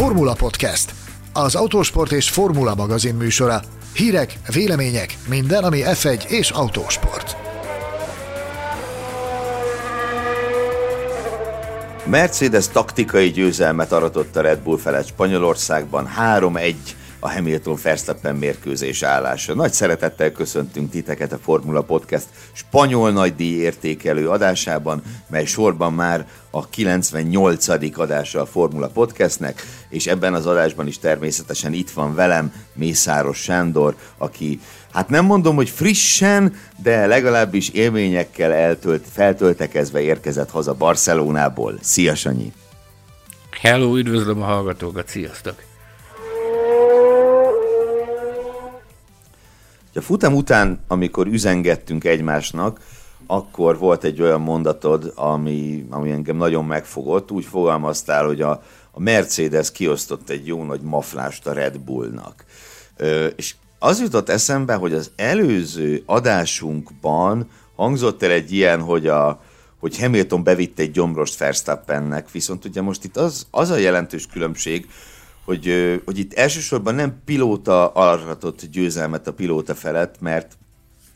Formula Podcast, az autósport és formula magazin műsora. Hírek, vélemények, minden, ami F1 és autósport. Mercedes taktikai győzelmet aratott a Red Bull felett Spanyolországban 3-1 a Hamilton Verstappen mérkőzés állása. Nagy szeretettel köszöntünk titeket a Formula Podcast spanyol nagydíj értékelő adásában, mely sorban már a 98. adása a Formula Podcastnek, és ebben az adásban is természetesen itt van velem Mészáros Sándor, aki hát nem mondom, hogy frissen, de legalábbis élményekkel eltölt, feltöltekezve érkezett haza Barcelonából. Szia Sanyi! Hello, üdvözlöm a hallgatókat, sziasztok! A futam után, amikor üzengettünk egymásnak, akkor volt egy olyan mondatod, ami, ami engem nagyon megfogott. Úgy fogalmaztál, hogy a, a Mercedes kiosztott egy jó nagy maflást a Red Bullnak. Ö, és az jutott eszembe, hogy az előző adásunkban hangzott el egy ilyen, hogy a, hogy Hamilton bevitt egy gyomrost Verstappennek, viszont ugye most itt az, az a jelentős különbség, hogy, hogy itt elsősorban nem pilóta aratott győzelmet a pilóta felett, mert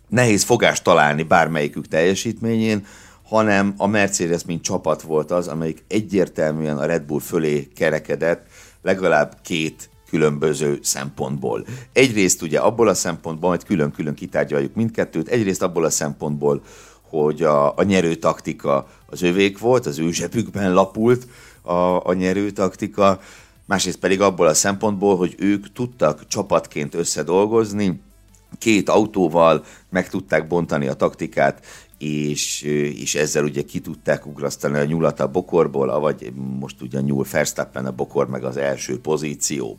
nehéz fogást találni bármelyikük teljesítményén, hanem a Mercedes, mint csapat volt az, amelyik egyértelműen a Red Bull fölé kerekedett, legalább két különböző szempontból. Egyrészt ugye abból a szempontból, majd külön-külön kitárgyaljuk mindkettőt, egyrészt abból a szempontból, hogy a, a nyerő taktika az övék volt, az ő zsebükben lapult a, a nyerő taktika, másrészt pedig abból a szempontból, hogy ők tudtak csapatként összedolgozni, két autóval meg tudták bontani a taktikát, és, és ezzel ugye ki tudták ugrasztani a nyulat a bokorból, vagy most ugye nyúl Verstappen a bokor meg az első pozíció.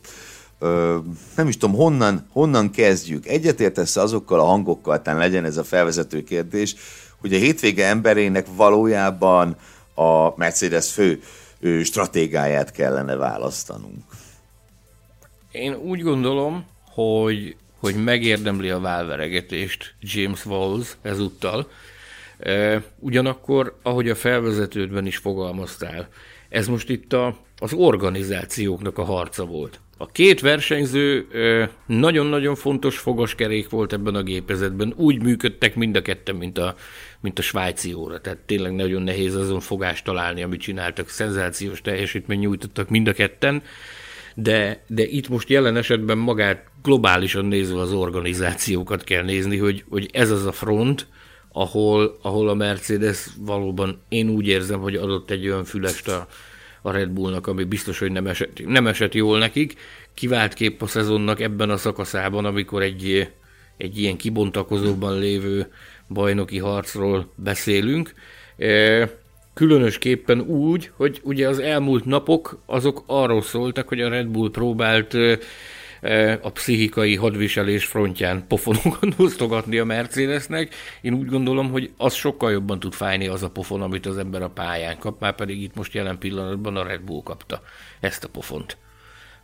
Ö, nem is tudom, honnan, honnan kezdjük. Egyetértesz azokkal a hangokkal, talán legyen ez a felvezető kérdés, hogy a hétvége emberének valójában a Mercedes fő stratégáját kellene választanunk. Én úgy gondolom, hogy, hogy megérdemli a válveregetést James Walls ezúttal. Ugyanakkor, ahogy a felvezetődben is fogalmaztál, ez most itt a, az organizációknak a harca volt. A két versenyző nagyon-nagyon fontos fogaskerék volt ebben a gépezetben. Úgy működtek mind a ketten, mint a, mint a svájci óra. Tehát tényleg nagyon nehéz azon fogást találni, amit csináltak. Szenzációs teljesítmény nyújtottak mind a ketten. De, de itt most jelen esetben magát globálisan nézve az organizációkat kell nézni, hogy, hogy ez az a front, ahol, ahol a Mercedes valóban én úgy érzem, hogy adott egy olyan fülest a, a Red Bullnak, ami biztos, hogy nem esett, nem esett jól nekik. Kivált kép a szezonnak ebben a szakaszában, amikor egy, egy ilyen kibontakozóban lévő bajnoki harcról beszélünk. E, különösképpen úgy, hogy ugye az elmúlt napok azok arról szóltak, hogy a Red Bull próbált e, e, a pszichikai hadviselés frontján pofonokat osztogatni a Mercedesnek. Én úgy gondolom, hogy az sokkal jobban tud fájni az a pofon, amit az ember a pályán kap, már pedig itt most jelen pillanatban a Red Bull kapta ezt a pofont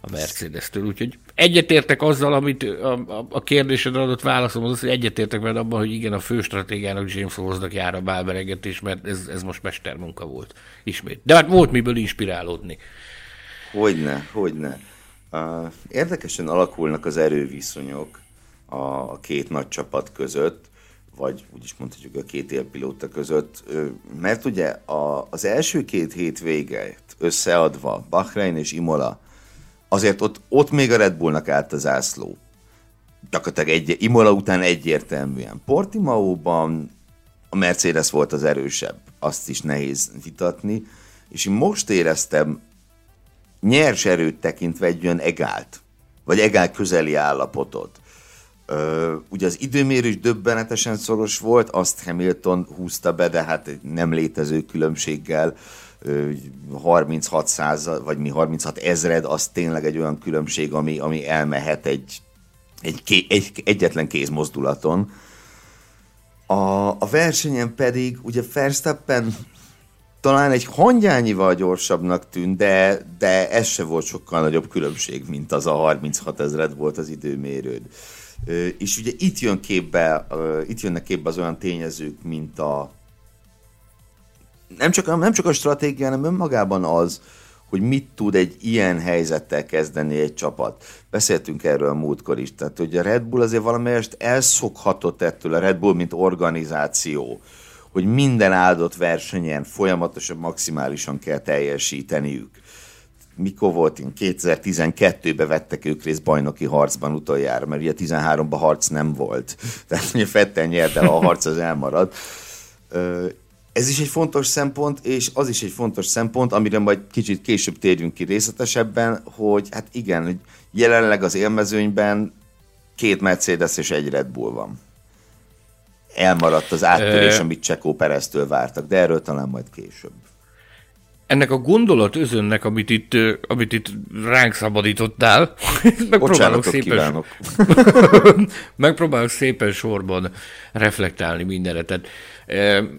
a Mercedes-től. Úgyhogy egyetértek azzal, amit a, a, a kérdésedre adott válaszom az, hogy egyetértek veled abban, hogy igen, a fő stratégiának James Hoznak jár a bálberegetés, mert ez, ez most mestermunka volt ismét. De hát volt miből inspirálódni. Hogyne, hogyne. Érdekesen alakulnak az erőviszonyok a, két nagy csapat között, vagy úgy is mondhatjuk a két élpilóta között, mert ugye a, az első két hétvéget összeadva, Bahrein és Imola, azért ott, ott még a Red Bullnak állt az ászló. Gyakorlatilag egy, Imola után egyértelműen. Portimaóban a Mercedes volt az erősebb, azt is nehéz vitatni, és én most éreztem nyers erőt tekintve egy olyan egált, vagy egál közeli állapotot. Ö, ugye az időmérés döbbenetesen szoros volt, azt Hamilton húzta be, de hát nem létező különbséggel 36 százal, vagy mi 36 ezred, az tényleg egy olyan különbség, ami, ami elmehet egy, egy, egy egyetlen kézmozdulaton. A, a versenyen pedig ugye Verstappen talán egy hangyányival gyorsabbnak tűnt, de, de ez se volt sokkal nagyobb különbség, mint az a 36 ezred volt az időmérőd. És ugye itt jön képbe, itt jönnek képbe az olyan tényezők, mint a, nem csak, nem csak a stratégia, hanem önmagában az, hogy mit tud egy ilyen helyzettel kezdeni egy csapat. Beszéltünk erről a múltkor is, tehát hogy a Red Bull azért valamelyest elszokhatott ettől a Red Bull, mint organizáció, hogy minden áldott versenyen folyamatosan, maximálisan kell teljesíteniük. Mikor volt én? 2012-ben vettek ők részt bajnoki harcban utoljára, mert ugye 13-ban harc nem volt. Tehát ugye Fettel nyert, a harc az elmarad ez is egy fontos szempont, és az is egy fontos szempont, amire majd kicsit később térjünk ki részletesebben, hogy hát igen, hogy jelenleg az élmezőnyben két Mercedes és egy Red Bull van. Elmaradt az áttörés, amit Csekó Pereztől vártak, de erről talán majd később ennek a gondolat özönnek, amit itt, amit itt ránk szabadítottál, megpróbálok szépen, megpróbálok szépen sorban reflektálni mindenre. Tehát,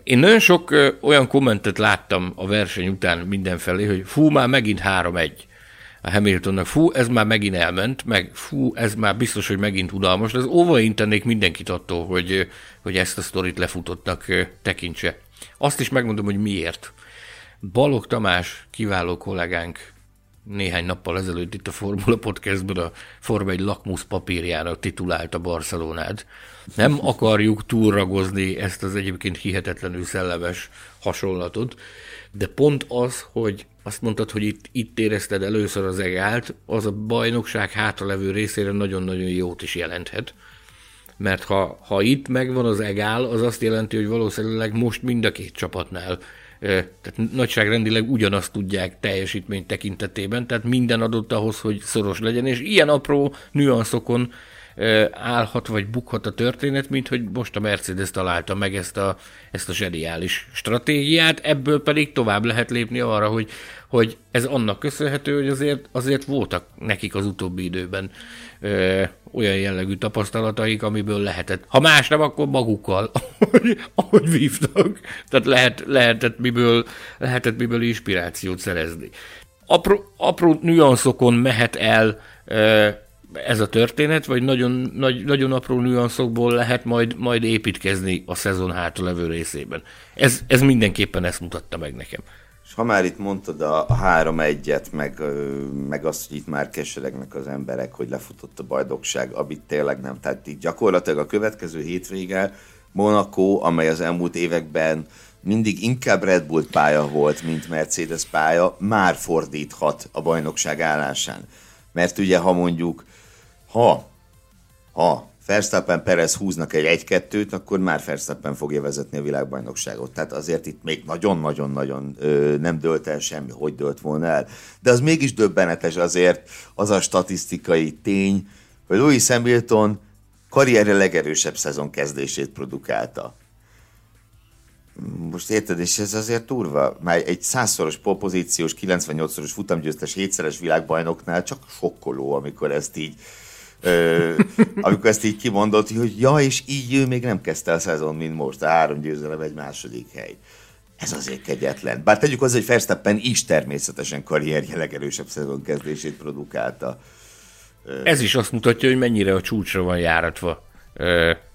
én nagyon sok olyan kommentet láttam a verseny után mindenfelé, hogy fú, már megint 3-1 a Hamiltonnak, fú, ez már megint elment, meg fú, ez már biztos, hogy megint unalmas, de az óvaintenék mindenkit attól, hogy, hogy ezt a sztorit lefutottnak tekintse. Azt is megmondom, hogy miért. Balog Tamás, kiváló kollégánk, néhány nappal ezelőtt itt a Formula Podcastban a Forma egy lakmusz papírjának titulálta Barcelonát. Nem akarjuk túlragozni ezt az egyébként hihetetlenül szellemes hasonlatot, de pont az, hogy azt mondtad, hogy itt, itt érezted először az egált, az a bajnokság hátralevő részére nagyon-nagyon jót is jelenthet. Mert ha, ha itt megvan az egál, az azt jelenti, hogy valószínűleg most mind a két csapatnál tehát nagyságrendileg ugyanazt tudják teljesítmény tekintetében, tehát minden adott ahhoz, hogy szoros legyen, és ilyen apró nüanszokon állhat vagy bukhat a történet, mint hogy most a Mercedes találta meg ezt a, ezt a zseniális stratégiát, ebből pedig tovább lehet lépni arra, hogy, hogy ez annak köszönhető, hogy azért, azért voltak nekik az utóbbi időben olyan jellegű tapasztalataik, amiből lehetett, ha más nem, akkor magukkal, ahogy, ahogy vívtak. Tehát lehet, lehetett, miből, lehetett miből inspirációt szerezni. Apró, apró nüanszokon mehet el ez a történet, vagy nagyon, nagy, nagyon apró nüanszokból lehet majd, majd építkezni a szezon hátralevő részében. Ez, ez mindenképpen ezt mutatta meg nekem. És ha már itt mondtad a, a három egyet, meg, meg azt, hogy itt már keseregnek az emberek, hogy lefutott a bajdokság, amit tényleg nem. Tehát így gyakorlatilag a következő hétvége Monaco, amely az elmúlt években mindig inkább Red Bull pálya volt, mint Mercedes pálya, már fordíthat a bajnokság állásán. Mert ugye, ha mondjuk, ha, ha Verstappen Perez húznak egy 1-2-t, akkor már Verstappen fogja vezetni a világbajnokságot. Tehát azért itt még nagyon-nagyon-nagyon nem dölt el semmi, hogy dölt volna el. De az mégis döbbenetes azért az a statisztikai tény, hogy Louis Hamilton karrierje legerősebb szezon kezdését produkálta. Most érted, és ez azért turva. Már egy százszoros popozíciós, 98-szoros futamgyőztes, hétszeres világbajnoknál csak sokkoló, amikor ezt így amikor ezt így kimondott, hogy ja, és így ő még nem kezdte a szezon, mint most, a három győzelem egy második hely. Ez azért kegyetlen. Bár tegyük hozzá, hogy Verstappen is természetesen karrierje legerősebb szezon kezdését produkálta. Ez is azt mutatja, hogy mennyire a csúcsra van járatva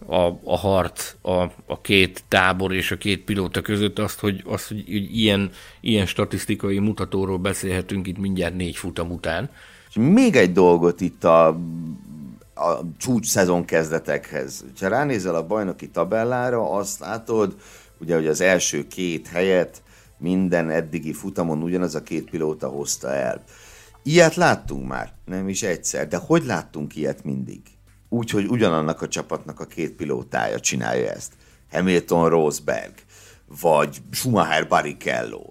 a, a harc a, a két tábor és a két pilóta között azt, hogy, azt, hogy ilyen, ilyen statisztikai mutatóról beszélhetünk itt mindjárt négy futam után. És még egy dolgot itt a a csúcs szezon kezdetekhez. Ha ránézel a bajnoki tabellára, azt látod, ugye, hogy az első két helyet minden eddigi futamon ugyanaz a két pilóta hozta el. Ilyet láttunk már, nem is egyszer, de hogy láttunk ilyet mindig? Úgy, hogy ugyanannak a csapatnak a két pilótája csinálja ezt. Hamilton Rosberg, vagy Schumacher Barrichello.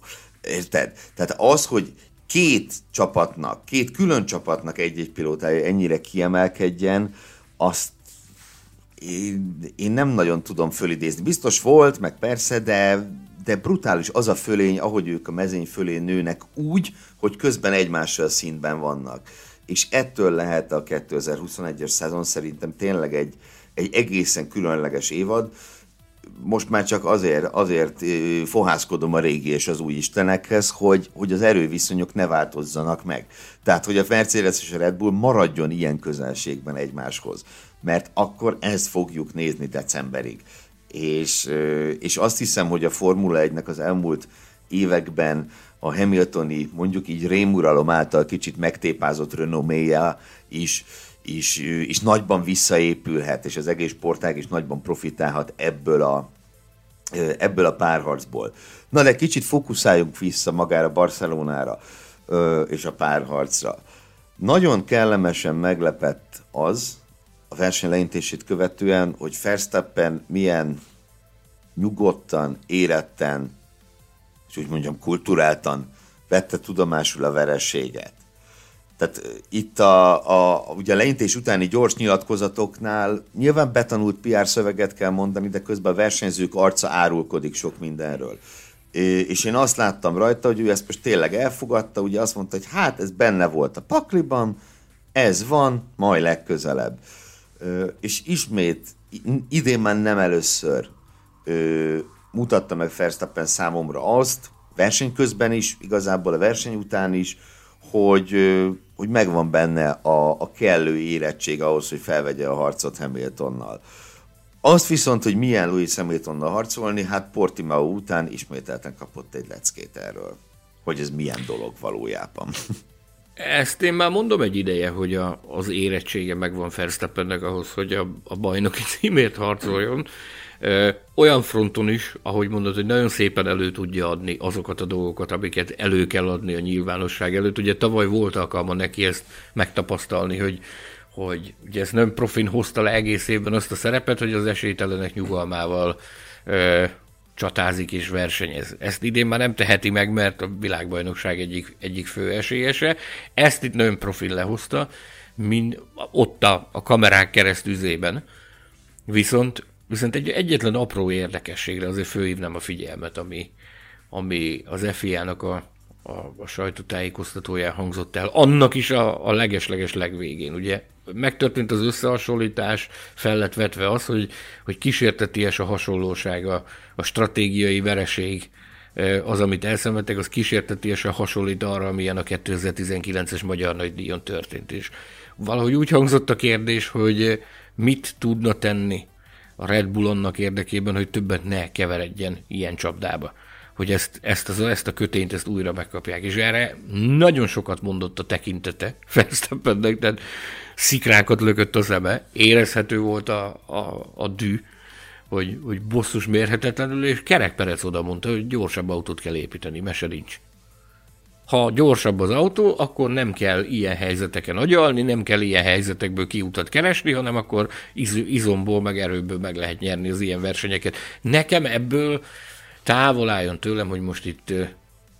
Érted? Tehát az, hogy két csapatnak, két külön csapatnak egy-egy pilótája ennyire kiemelkedjen, azt én, én nem nagyon tudom fölidézni. Biztos volt, meg persze, de, de brutális az a fölény, ahogy ők a mezőny fölé nőnek úgy, hogy közben egymással szintben vannak. És ettől lehet a 2021-es szezon szerintem tényleg egy, egy egészen különleges évad, most már csak azért, azért fohászkodom a régi és az új istenekhez, hogy, hogy az erőviszonyok ne változzanak meg. Tehát, hogy a Mercedes és a Red Bull maradjon ilyen közelségben egymáshoz. Mert akkor ezt fogjuk nézni decemberig. És, és azt hiszem, hogy a Formula 1-nek az elmúlt években a Hamiltoni, mondjuk így rémuralom által kicsit megtépázott renoméja is, is, is nagyban visszaépülhet, és az egész sportág is nagyban profitálhat ebből a, ebből a párharcból. Na de kicsit fókuszáljunk vissza magára Barcelonára és a párharcra. Nagyon kellemesen meglepett az, a verseny leintését követően, hogy Verstappen milyen nyugodtan, éretten, és úgy mondjam kulturáltan vette tudomásul a vereséget. Tehát itt a, a, ugye a leintés utáni gyors nyilatkozatoknál nyilván betanult PR szöveget kell mondani, de közben a versenyzők arca árulkodik sok mindenről. És én azt láttam rajta, hogy ő ezt most tényleg elfogadta, ugye azt mondta, hogy hát ez benne volt a pakliban, ez van, majd legközelebb. És ismét, idén már nem először mutatta meg Verstappen számomra azt, verseny közben is, igazából a verseny után is, hogy, hogy megvan benne a, a kellő érettség ahhoz, hogy felvegye a harcot Hamiltonnal. Azt viszont, hogy milyen Louis Hamiltonnal harcolni, hát Portimao után ismételten kapott egy leckét erről, hogy ez milyen dolog valójában. Ezt én már mondom egy ideje, hogy a, az érettsége megvan Verstappennek ahhoz, hogy a, a bajnoki címért harcoljon. Olyan fronton is, ahogy mondod, hogy nagyon szépen elő tudja adni azokat a dolgokat, amiket elő kell adni a nyilvánosság előtt. Ugye tavaly volt alkalma neki ezt megtapasztalni, hogy hogy ugye ez nem profin hozta le egész évben azt a szerepet, hogy az esélytelenek nyugalmával ö, csatázik és versenyez. Ezt idén már nem teheti meg, mert a világbajnokság egyik, egyik fő esélyese. Ezt itt nagyon profil lehozta, mind ott a, a kamerák keresztüzében. Viszont, viszont egy egyetlen apró érdekességre azért főhívnám a figyelmet, ami, ami az FIA-nak a, a, a sajtótájékoztatóján hangzott el. Annak is a, a leges-leges legvégén, ugye megtörtént az összehasonlítás, fel lett vetve az, hogy, hogy kísérteties a hasonlósága, a stratégiai vereség, az, amit elszenvedtek, az kísértetésen hasonlít arra, amilyen a 2019-es Magyar Nagydíjon történt. És valahogy úgy hangzott a kérdés, hogy mit tudna tenni a Red Bull annak érdekében, hogy többet ne keveredjen ilyen csapdába hogy ezt, ezt, az, ezt a kötényt ezt újra megkapják. És erre nagyon sokat mondott a tekintete Verstappennek, tehát szikrákat lökött a zeme, érezhető volt a, a, a dű, hogy, hogy bosszus mérhetetlenül, és kerekperec oda mondta, hogy gyorsabb autót kell építeni, mese nincs. Ha gyorsabb az autó, akkor nem kell ilyen helyzeteken agyalni, nem kell ilyen helyzetekből kiutat keresni, hanem akkor iz, izomból, meg erőből meg lehet nyerni az ilyen versenyeket. Nekem ebből távol álljon tőlem, hogy most itt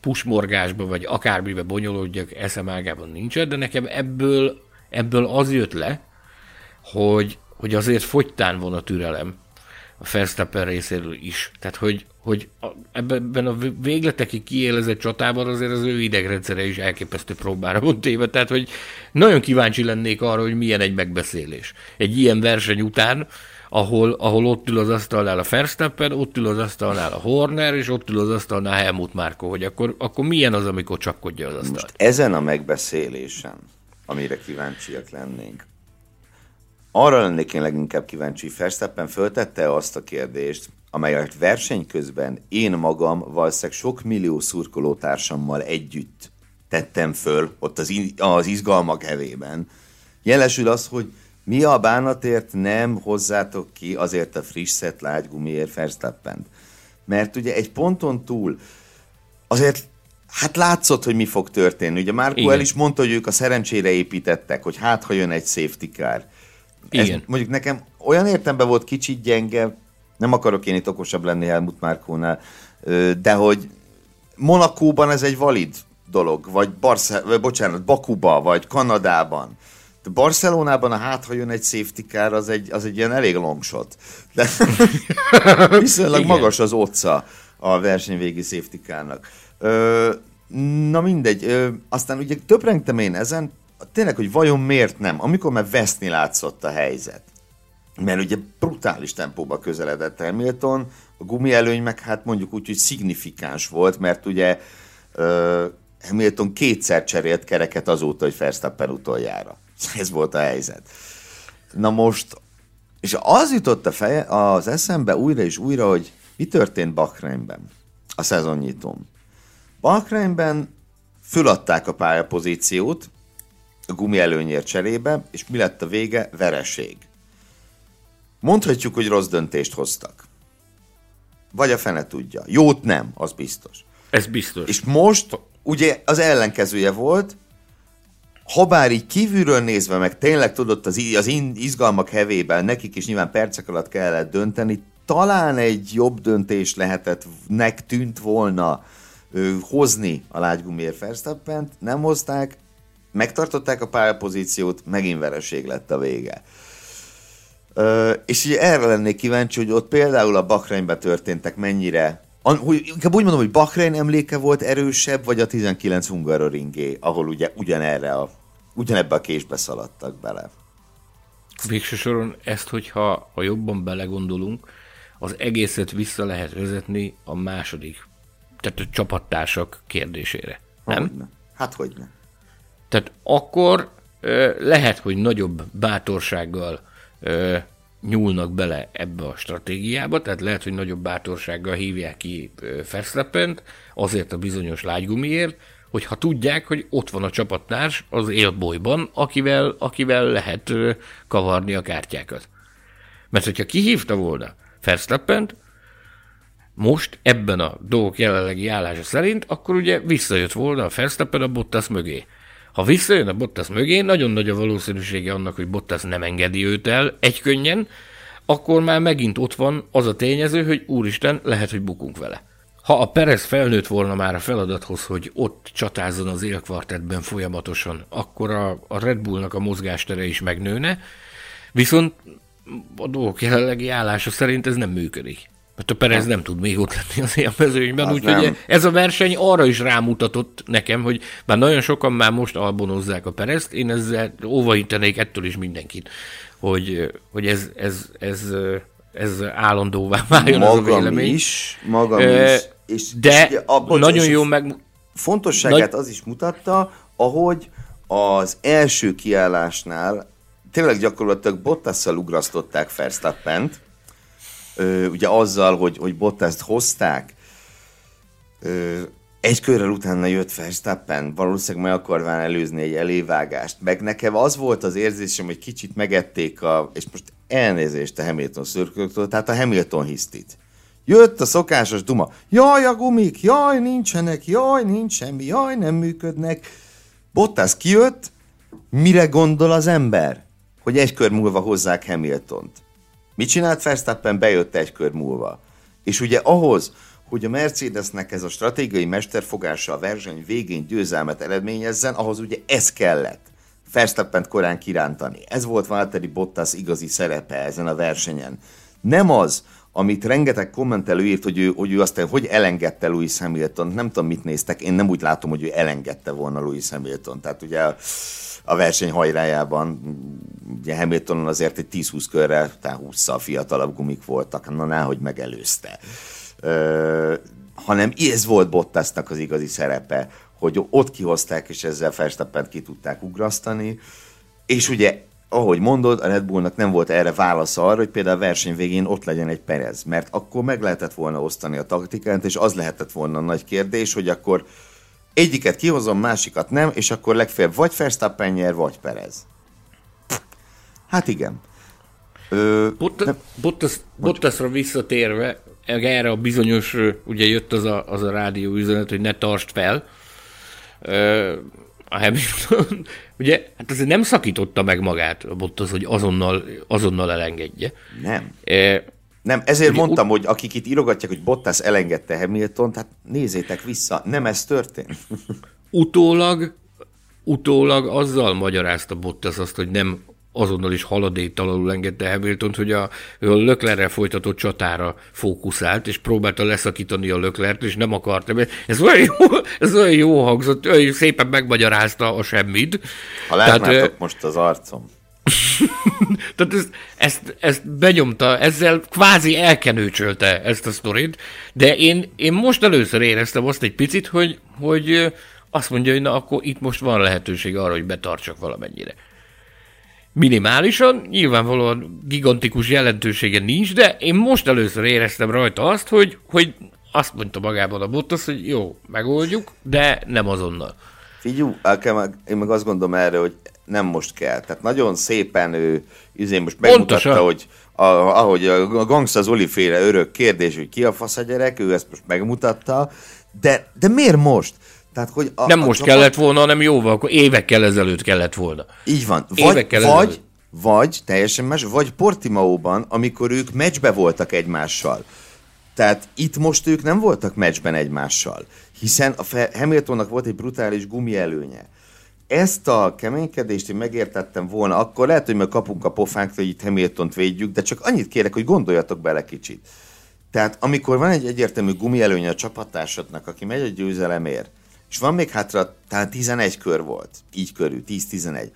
pusmorgásba, vagy akármibe bonyolódjak, eszem ágában nincsen, de nekem ebből ebből az jött le, hogy, hogy azért fogytán van a türelem a Verstappen részéről is. Tehát, hogy, hogy ebben a végletekig kiélezett csatában azért az ő idegrendszere is elképesztő próbára volt téve. Tehát, hogy nagyon kíváncsi lennék arra, hogy milyen egy megbeszélés. Egy ilyen verseny után, ahol, ahol ott ül az asztalnál a Verstappen, ott ül az asztalnál a Horner, és ott ül az asztalnál Helmut Márko, hogy akkor, akkor milyen az, amikor csapkodja az asztalt. Most ezen a megbeszélésen amire kíváncsiak lennénk. Arra lennék én leginkább kíváncsi, Verstappen föltette azt a kérdést, amelyet verseny közben én magam valószínűleg sok millió szurkolótársammal együtt tettem föl, ott az, az izgalmak hevében. Jelesül az, hogy mi a bánatért nem hozzátok ki azért a friss szett lágygumiért verstappen Mert ugye egy ponton túl azért Hát látszott, hogy mi fog történni. Ugye Márko el is mondta, hogy ők a szerencsére építettek, hogy hát, ha jön egy safety car. Ez Igen. mondjuk nekem olyan értemben volt kicsit gyenge, nem akarok én itt okosabb lenni Helmut Márkónál, de hogy Monakóban ez egy valid dolog, vagy Barce- bocsánat, Bakuba, vagy Kanadában. De Barcelonában a hát, ha jön egy safety car, az egy, az egy ilyen elég long shot. De viszonylag Igen. magas az otca a versenyvégi safety car-nak. Ö, na mindegy, ö, aztán ugye töprengtem én ezen, tényleg, hogy vajon miért nem, amikor már veszni látszott a helyzet. Mert ugye brutális tempóba közeledett Hamilton, a gumi előny meg hát mondjuk úgy, hogy szignifikáns volt, mert ugye ö, Hamilton kétszer cserélt kereket azóta, hogy Verstappen utoljára. Ez volt a helyzet. Na most, és az jutott a feje, az eszembe újra és újra, hogy mi történt Bakreinben a szezonnyitón. Bakrányben föladták a pályapozíciót a gumi előnyért cserébe, és mi lett a vége? Vereség. Mondhatjuk, hogy rossz döntést hoztak. Vagy a fene tudja. Jót nem, az biztos. Ez biztos. És most ugye az ellenkezője volt, habár így kívülről nézve, meg tényleg tudott az, az izgalmak hevében, nekik is nyilván percek alatt kellett dönteni, talán egy jobb döntés lehetett, nek tűnt volna ö, hozni a lágygumiért Verstappent, nem hozták, megtartották a pályapozíciót, megint vereség lett a vége. Ö, és ugye erre lennék kíváncsi, hogy ott például a Bakrányban történtek mennyire hogy, inkább úgy mondom, hogy Bahrein emléke volt erősebb, vagy a 19 Hungaroringé, ahol ugye ugyanerre a, ugyanebbe a késbe szaladtak bele. Végső soron ezt, hogyha ha jobban belegondolunk, az egészet vissza lehet vezetni a második, tehát a csapattársak kérdésére. Nem? Hogyne. Hát hogy. Tehát akkor lehet, hogy nagyobb bátorsággal nyúlnak bele ebbe a stratégiába, tehát lehet, hogy nagyobb bátorsággal hívják ki Verstappent, azért a bizonyos lágygumiért, hogyha tudják, hogy ott van a csapattárs az élbolyban, akivel, akivel lehet kavarni a kártyákat. Mert hogyha kihívta volna Verstappent, most ebben a dolgok jelenlegi állása szerint, akkor ugye visszajött volna a Verstappen a Bottas mögé. Ha visszajön a Bottas mögé, nagyon nagy a valószínűsége annak, hogy Bottas nem engedi őt el egykönnyen, akkor már megint ott van az a tényező, hogy úristen, lehet, hogy bukunk vele. Ha a Perez felnőtt volna már a feladathoz, hogy ott csatázzon az élkvartetben folyamatosan, akkor a, a Red Bullnak a mozgástere is megnőne, viszont a dolgok jelenlegi állása szerint ez nem működik. Mert a Perez nem tud még ott lenni az élmezőnyben, úgyhogy ez a verseny arra is rámutatott nekem, hogy már nagyon sokan már most albonozzák a Perezt, én ezzel óvaintenék ettől is mindenkit, hogy, hogy ez, ez, ez, ez állandóvá váljon magam az a vélemény. is, magam e, is. És, de és, a, nagyon jó meg... Fontosságát nagy... az is mutatta, ahogy az első kiállásnál tényleg gyakorlatilag Bottasszal ugrasztották Verstappent, ugye azzal, hogy, hogy Bottaszt hozták, egy körrel utána jött Verstappen, valószínűleg meg akarván előzni egy elévágást, meg nekem az volt az érzésem, hogy kicsit megették a, és most elnézést a Hamilton szürköltől, tehát a Hamilton hisztit. Jött a szokásos duma, jaj a gumik, jaj nincsenek, jaj nincs semmi, jaj nem működnek. Bottas kijött, mire gondol az ember? Hogy egy kör múlva hozzák Hamiltont. Mit csinált Verstappen? Bejött egy kör múlva. És ugye ahhoz, hogy a Mercedesnek ez a stratégiai mesterfogása a verseny végén győzelmet eredményezzen, ahhoz ugye ez kellett. verstappen korán kirántani. Ez volt Valtteri Bottas igazi szerepe ezen a versenyen. Nem az, amit rengeteg kommentelő írt, hogy ő, hogy ő aztán hogy elengedte Louis Hamilton, nem tudom mit néztek, én nem úgy látom, hogy ő elengedte volna Louis Hamilton. Tehát ugye a verseny hajrájában ugye Hamiltonon azért egy 10-20 körre, tehát 20 fiatalabb gumik voltak, na nehogy megelőzte. Ö, hanem ez volt Bottasnak az igazi szerepe, hogy ott kihozták, és ezzel Verstappent ki tudták ugrasztani, és ugye ahogy mondod, a Red Bullnak nem volt erre válasza arra, hogy például a verseny végén ott legyen egy Perez, mert akkor meg lehetett volna osztani a taktikát, és az lehetett volna a nagy kérdés, hogy akkor egyiket kihozom, másikat nem, és akkor legfeljebb vagy Verstappen nyer, vagy Perez. Hát igen. Ö, Bottas, Bottas, Bottasra visszatérve, erre a bizonyos, ugye jött az a, az a rádió üzenet, hogy ne tartsd fel. Ö, a Hamilton, ugye, hát azért nem szakította meg magát a Bottas, hogy azonnal, azonnal elengedje. Nem. E, nem, ezért ugye, mondtam, hogy akik itt írogatják, hogy Bottas elengedte Hamilton, tehát nézzétek vissza, nem ez történt. utólag, utólag azzal magyarázta Bottas azt, hogy nem azonnal is haladéktalanul engedte Hamilton, hogy a, a Löklerrel folytatott csatára fókuszált, és próbálta leszakítani a Löklert, és nem akarta. Ez olyan jó, ez olyan jó hangzott, olyan szépen megmagyarázta a semmit. Ha látnátok Tehát, most az arcom. Tehát ezt, ezt, ezt benyomta, ezzel kvázi elkenőcsölte ezt a sztorit, de én, én most először éreztem azt egy picit, hogy, hogy azt mondja, hogy na akkor itt most van lehetőség arra, hogy betartsak valamennyire minimálisan, nyilvánvalóan gigantikus jelentősége nincs, de én most először éreztem rajta azt, hogy, hogy azt mondta magában a Bottas, hogy jó, megoldjuk, de nem azonnal. Figyú, én meg azt gondolom erre, hogy nem most kell. Tehát nagyon szépen ő izé most megmutatta, Pontosan. hogy a, ahogy a Gangsta Zoli féle örök kérdés, hogy ki a fasz a gyerek, ő ezt most megmutatta, de, de miért most? Tehát, hogy a, nem a most csapat... kellett volna, hanem jóval, akkor évekkel ezelőtt kellett volna. Így van. Vagy, évekkel vagy, ezelőtt. vagy teljesen más, vagy Portimaóban, amikor ők meccsbe voltak egymással. Tehát itt most ők nem voltak meccsben egymással, hiszen a Hamiltonnak volt egy brutális gumi előnye ezt a keménykedést én megértettem volna, akkor lehet, hogy meg kapunk a pofánk, hogy itt Hamilton-t védjük, de csak annyit kérek, hogy gondoljatok bele kicsit. Tehát amikor van egy egyértelmű gumielőnye a csapattársadnak, aki megy a győzelemért, és van még hátra, talán 11 kör volt, így körül, 10-11,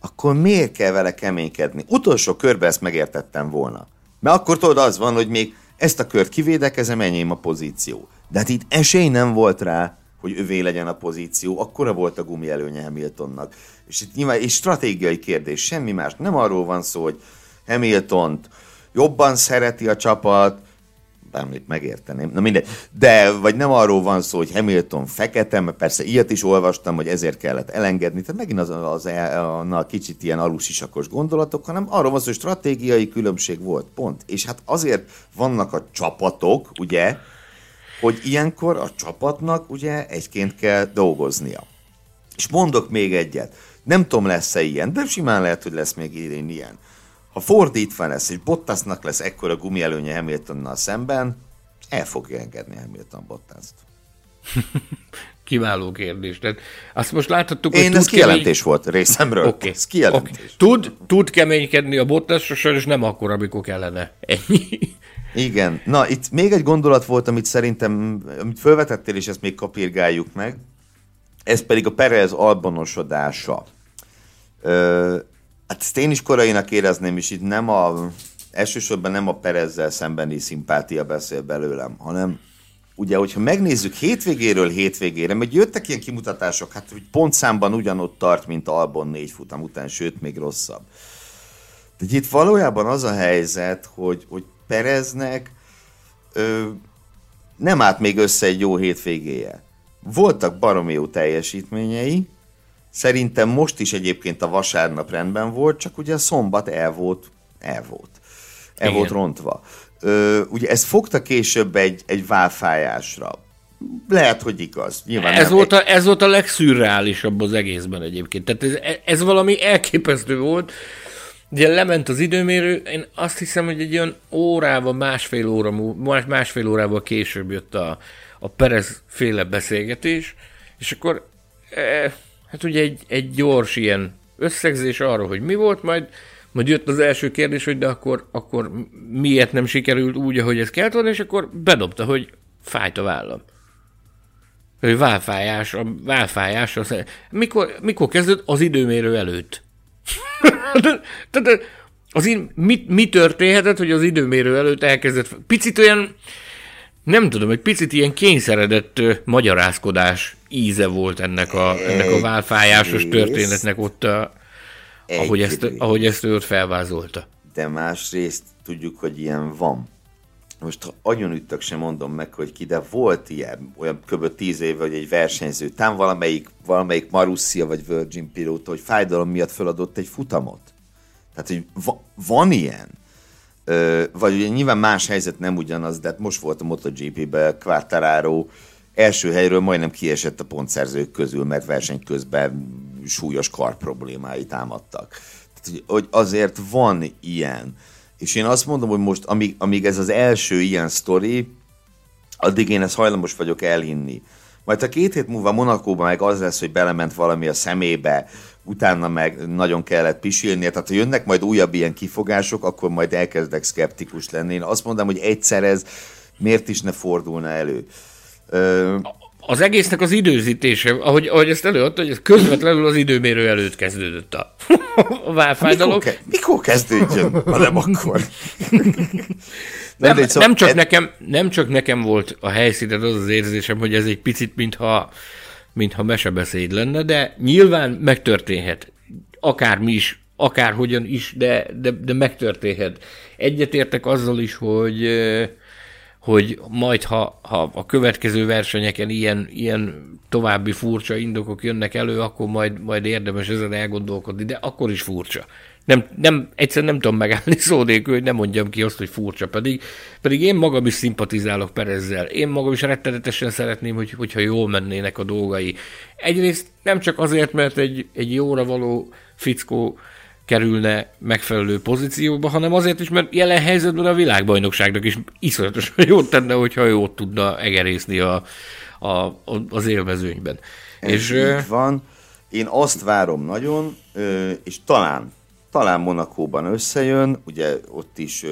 akkor miért kell vele keménykedni? Utolsó körben ezt megértettem volna. Mert akkor tudod, az van, hogy még ezt a kört kivédekezem, enyém a pozíció. De hát itt esély nem volt rá, hogy övé legyen a pozíció, akkora volt a gumi előnye Hamiltonnak. És itt nyilván egy stratégiai kérdés, semmi más. Nem arról van szó, hogy hamilton jobban szereti a csapat, bármit megérteném, na mindegy, de vagy nem arról van szó, hogy Hamilton fekete, mert persze ilyet is olvastam, hogy ezért kellett elengedni, tehát megint az, az, az a kicsit ilyen alusisakos gondolatok, hanem arról van szó, hogy stratégiai különbség volt, pont. És hát azért vannak a csapatok, ugye, hogy ilyenkor a csapatnak ugye egyként kell dolgoznia. És mondok még egyet, nem tudom lesz-e ilyen, de simán lehet, hogy lesz még idén ilyen. Ha fordítva lesz, és Bottasnak lesz ekkora gumielőnye Hamiltonnal szemben, el fogja engedni Hamilton Bottaszt. Kiváló kérdés. Tehát azt most láthattuk, hogy Én ez kijelentés kemény... volt részemről. Oké. Okay. kijelentés. Okay. Tud, tud keménykedni a Bottas, és nem akkor, amikor kellene. Ennyi. Igen. Na, itt még egy gondolat volt, amit szerintem, amit felvetettél, és ezt még kapirgáljuk meg. Ez pedig a Perez albonosodása. Ö, hát ezt én is korainak érezném, és itt nem a, elsősorban nem a Perezzel szembeni szimpátia beszél belőlem, hanem ugye, hogyha megnézzük hétvégéről hétvégére, meg jöttek ilyen kimutatások, hát hogy pontszámban ugyanott tart, mint Albon négy futam után, sőt, még rosszabb. De itt valójában az a helyzet, hogy, hogy Pereznek ö, nem állt még össze egy jó hétvégéje. Voltak baromi jó teljesítményei, szerintem most is egyébként a vasárnap rendben volt, csak ugye a szombat el volt, el volt, el Igen. volt rontva. Ö, ugye ez fogta később egy, egy válfájásra. Lehet, hogy igaz. Nyilván ez, nem. volt a, ez volt a legszürreálisabb az egészben egyébként. Tehát ez, ez valami elképesztő volt, Ugye lement az időmérő, én azt hiszem, hogy egy olyan órával, másfél, óra, más, másfél órával később jött a, a Perez féle beszélgetés, és akkor e, hát ugye egy, egy gyors ilyen összegzés arra, hogy mi volt, majd, majd jött az első kérdés, hogy de akkor, akkor miért nem sikerült úgy, ahogy ez kellett volna, és akkor bedobta, hogy fájt a vállam. Hogy válfájás, a válfájás, az, mikor, mikor kezdődött? Az időmérő előtt. Tehát az in, mi, mi történhetett, hogy az időmérő előtt elkezdett, picit olyan, nem tudom, egy picit ilyen kényszeredett uh, magyarázkodás íze volt ennek a, ennek a válfájásos történetnek ott, a, ahogy, ezt, ahogy ezt ő ott felvázolta. De másrészt tudjuk, hogy ilyen van. Most üttök sem mondom meg, hogy ki, de volt ilyen, olyan kb. tíz éve, hogy egy versenyző, tám valamelyik, valamelyik Marussia vagy Virgin pilóta, hogy fájdalom miatt feladott egy futamot. Tehát, hogy va- van ilyen. Ö, vagy ugye nyilván más helyzet nem ugyanaz, de hát most volt a MotoGP-be Quartararo első helyről majdnem kiesett a pontszerzők közül, mert verseny közben súlyos kar problémái támadtak. Tehát, hogy azért van ilyen. És én azt mondom, hogy most, amíg, amíg ez az első ilyen sztori, addig én ezt hajlamos vagyok elhinni. Majd a két hét múlva Monakóban meg az lesz, hogy belement valami a szemébe, utána meg nagyon kellett pisilnie, tehát ha jönnek majd újabb ilyen kifogások, akkor majd elkezdek szkeptikus lenni. Én azt mondom, hogy egyszer ez miért is ne fordulna elő. Ö... Az egésznek az időzítése, ahogy, ahogy ezt előadta, hogy ez közvetlenül az időmérő előtt kezdődött a, a válfájdalom. Mikor, ke- mikor kezdődjön, ha nem akkor? nem, nem, szóval nem, csak ed... nekem, nem csak nekem volt a helyszínen az az érzésem, hogy ez egy picit, mintha, mintha mesebeszéd lenne, de nyilván megtörténhet. Akármi is, akárhogyan is, de, de, de megtörténhet. Egyetértek azzal is, hogy hogy majd, ha, ha a következő versenyeken ilyen, ilyen további furcsa indokok jönnek elő, akkor majd, majd érdemes ezen elgondolkodni, de akkor is furcsa. Nem, nem, egyszerűen nem tudom megállni szó nélkül, hogy nem mondjam ki azt, hogy furcsa, pedig, pedig én magam is szimpatizálok Perezzel. Én magam is rettenetesen szeretném, hogy, hogyha jól mennének a dolgai. Egyrészt nem csak azért, mert egy, egy jóra való fickó kerülne megfelelő pozícióba, hanem azért is, mert jelen helyzetben a világbajnokságnak is iszonyatosan jót tenne, hogyha ő ott tudna egerészni a, a, az élvezőnyben. Ez és így van. Én azt várom nagyon, és talán, talán Monakóban összejön, ugye ott is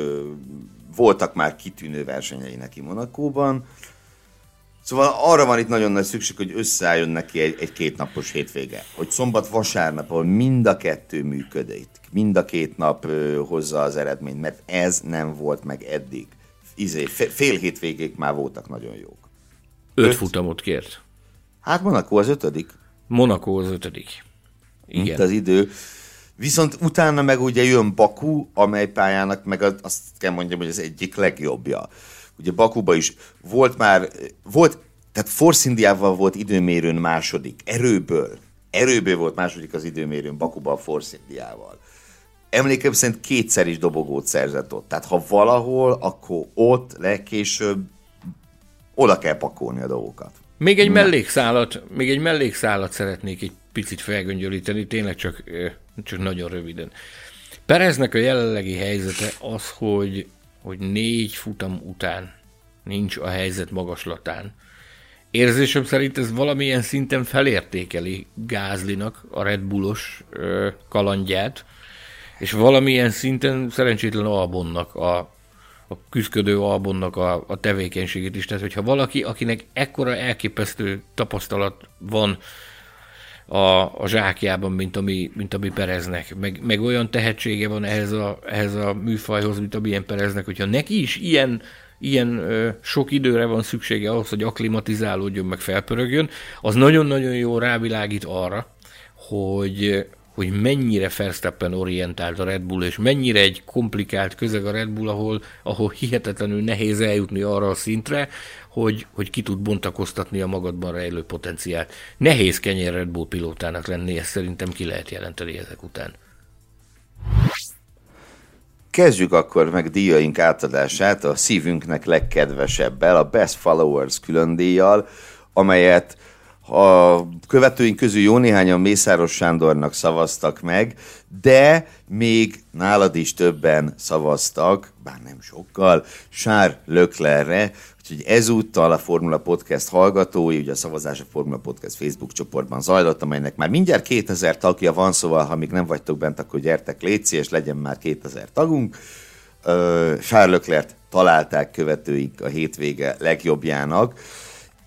voltak már kitűnő versenyei neki Monakóban, Szóval arra van itt nagyon nagy szükség, hogy összeálljon neki egy, egy kétnapos hétvége. Hogy szombat-vasárnap, ahol mind a kettő működik, mind a két nap ö, hozza az eredményt, mert ez nem volt meg eddig. Izé, fél hétvégék már voltak nagyon jók. Öt, Öt futamot kért. Hát Monaco az ötödik. Monaco az ötödik. Igen. Itt az idő. Viszont utána meg ugye jön Baku, amely pályának meg azt kell mondjam, hogy az egyik legjobbja ugye Bakuba is volt már, volt, tehát Force Indiával volt időmérőn második, erőből, erőből volt második az időmérőn Bakuba a Force Indiával. Emlékem szerint kétszer is dobogót szerzett ott. Tehát ha valahol, akkor ott legkésőbb oda kell pakolni a dolgokat. Még egy mellékszálat, még egy mellékszálat szeretnék egy picit felgöngyölíteni, tényleg csak, csak nagyon röviden. Pereznek a jelenlegi helyzete az, hogy hogy négy futam után nincs a helyzet magaslatán. Érzésem szerint ez valamilyen szinten felértékeli Gázlinak a Red Bullos kalandját, és valamilyen szinten szerencsétlen Albonnak, a, a küzdködő Albonnak a, a tevékenységét is. Tehát, hogyha valaki, akinek ekkora elképesztő tapasztalat van a, a zsákjában, mint ami, mint ami Pereznek. Meg, meg olyan tehetsége van ehhez a, ehhez a műfajhoz, mint amilyen Pereznek, hogyha neki is ilyen, ilyen ö, sok időre van szüksége ahhoz, hogy aklimatizálódjon, meg felpörögjön, az nagyon-nagyon jó rávilágít arra, hogy, hogy mennyire Verstappen orientált a Red Bull, és mennyire egy komplikált közeg a Red Bull, ahol, ahol hihetetlenül nehéz eljutni arra a szintre, hogy, hogy ki tud bontakoztatni a magadban rejlő potenciált. Nehéz kenyér Red Bull pilótának lenni, ezt szerintem ki lehet jelenteni ezek után. Kezdjük akkor meg díjaink átadását a szívünknek legkedvesebbel, a Best Followers külön díjjal, amelyet a követőink közül jó néhányan Mészáros Sándornak szavaztak meg, de még nálad is többen szavaztak, bár nem sokkal, Sár Löklerre, úgyhogy ezúttal a Formula Podcast hallgatói, ugye a szavazás a Formula Podcast Facebook csoportban zajlott, amelynek már mindjárt 2000 tagja van, szóval ha még nem vagytok bent, akkor gyertek léci, és legyen már 2000 tagunk. Löklert találták követőink a hétvége legjobbjának,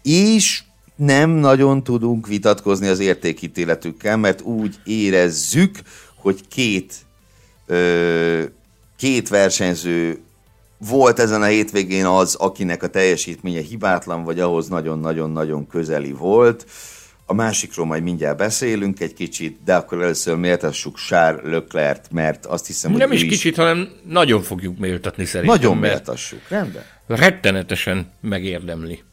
és nem nagyon tudunk vitatkozni az értékítéletükkel, mert úgy érezzük, hogy két, ö, két versenyző volt ezen a hétvégén az, akinek a teljesítménye hibátlan, vagy ahhoz nagyon-nagyon-nagyon közeli volt. A másikról majd mindjárt beszélünk egy kicsit, de akkor először méltassuk Sár Löklert, mert azt hiszem, hogy Nem is kicsit, hanem nagyon fogjuk méltatni szerintem. Nagyon méltassuk, rendben. Rettenetesen megérdemli.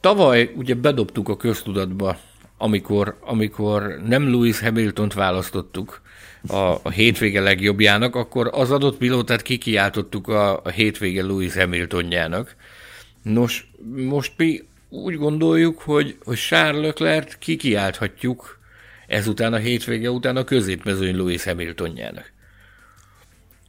Tavaly ugye bedobtuk a köztudatba, amikor, amikor nem Lewis Hamilton-t választottuk a, a hétvége legjobbjának, akkor az adott pilótát kikiáltottuk a, a hétvége Lewis Hamiltonjának. Nos, most mi úgy gondoljuk, hogy, hogy Charles Leclerc kikiálthatjuk ezután a hétvége után a középmezőny Lewis Hamiltonjának.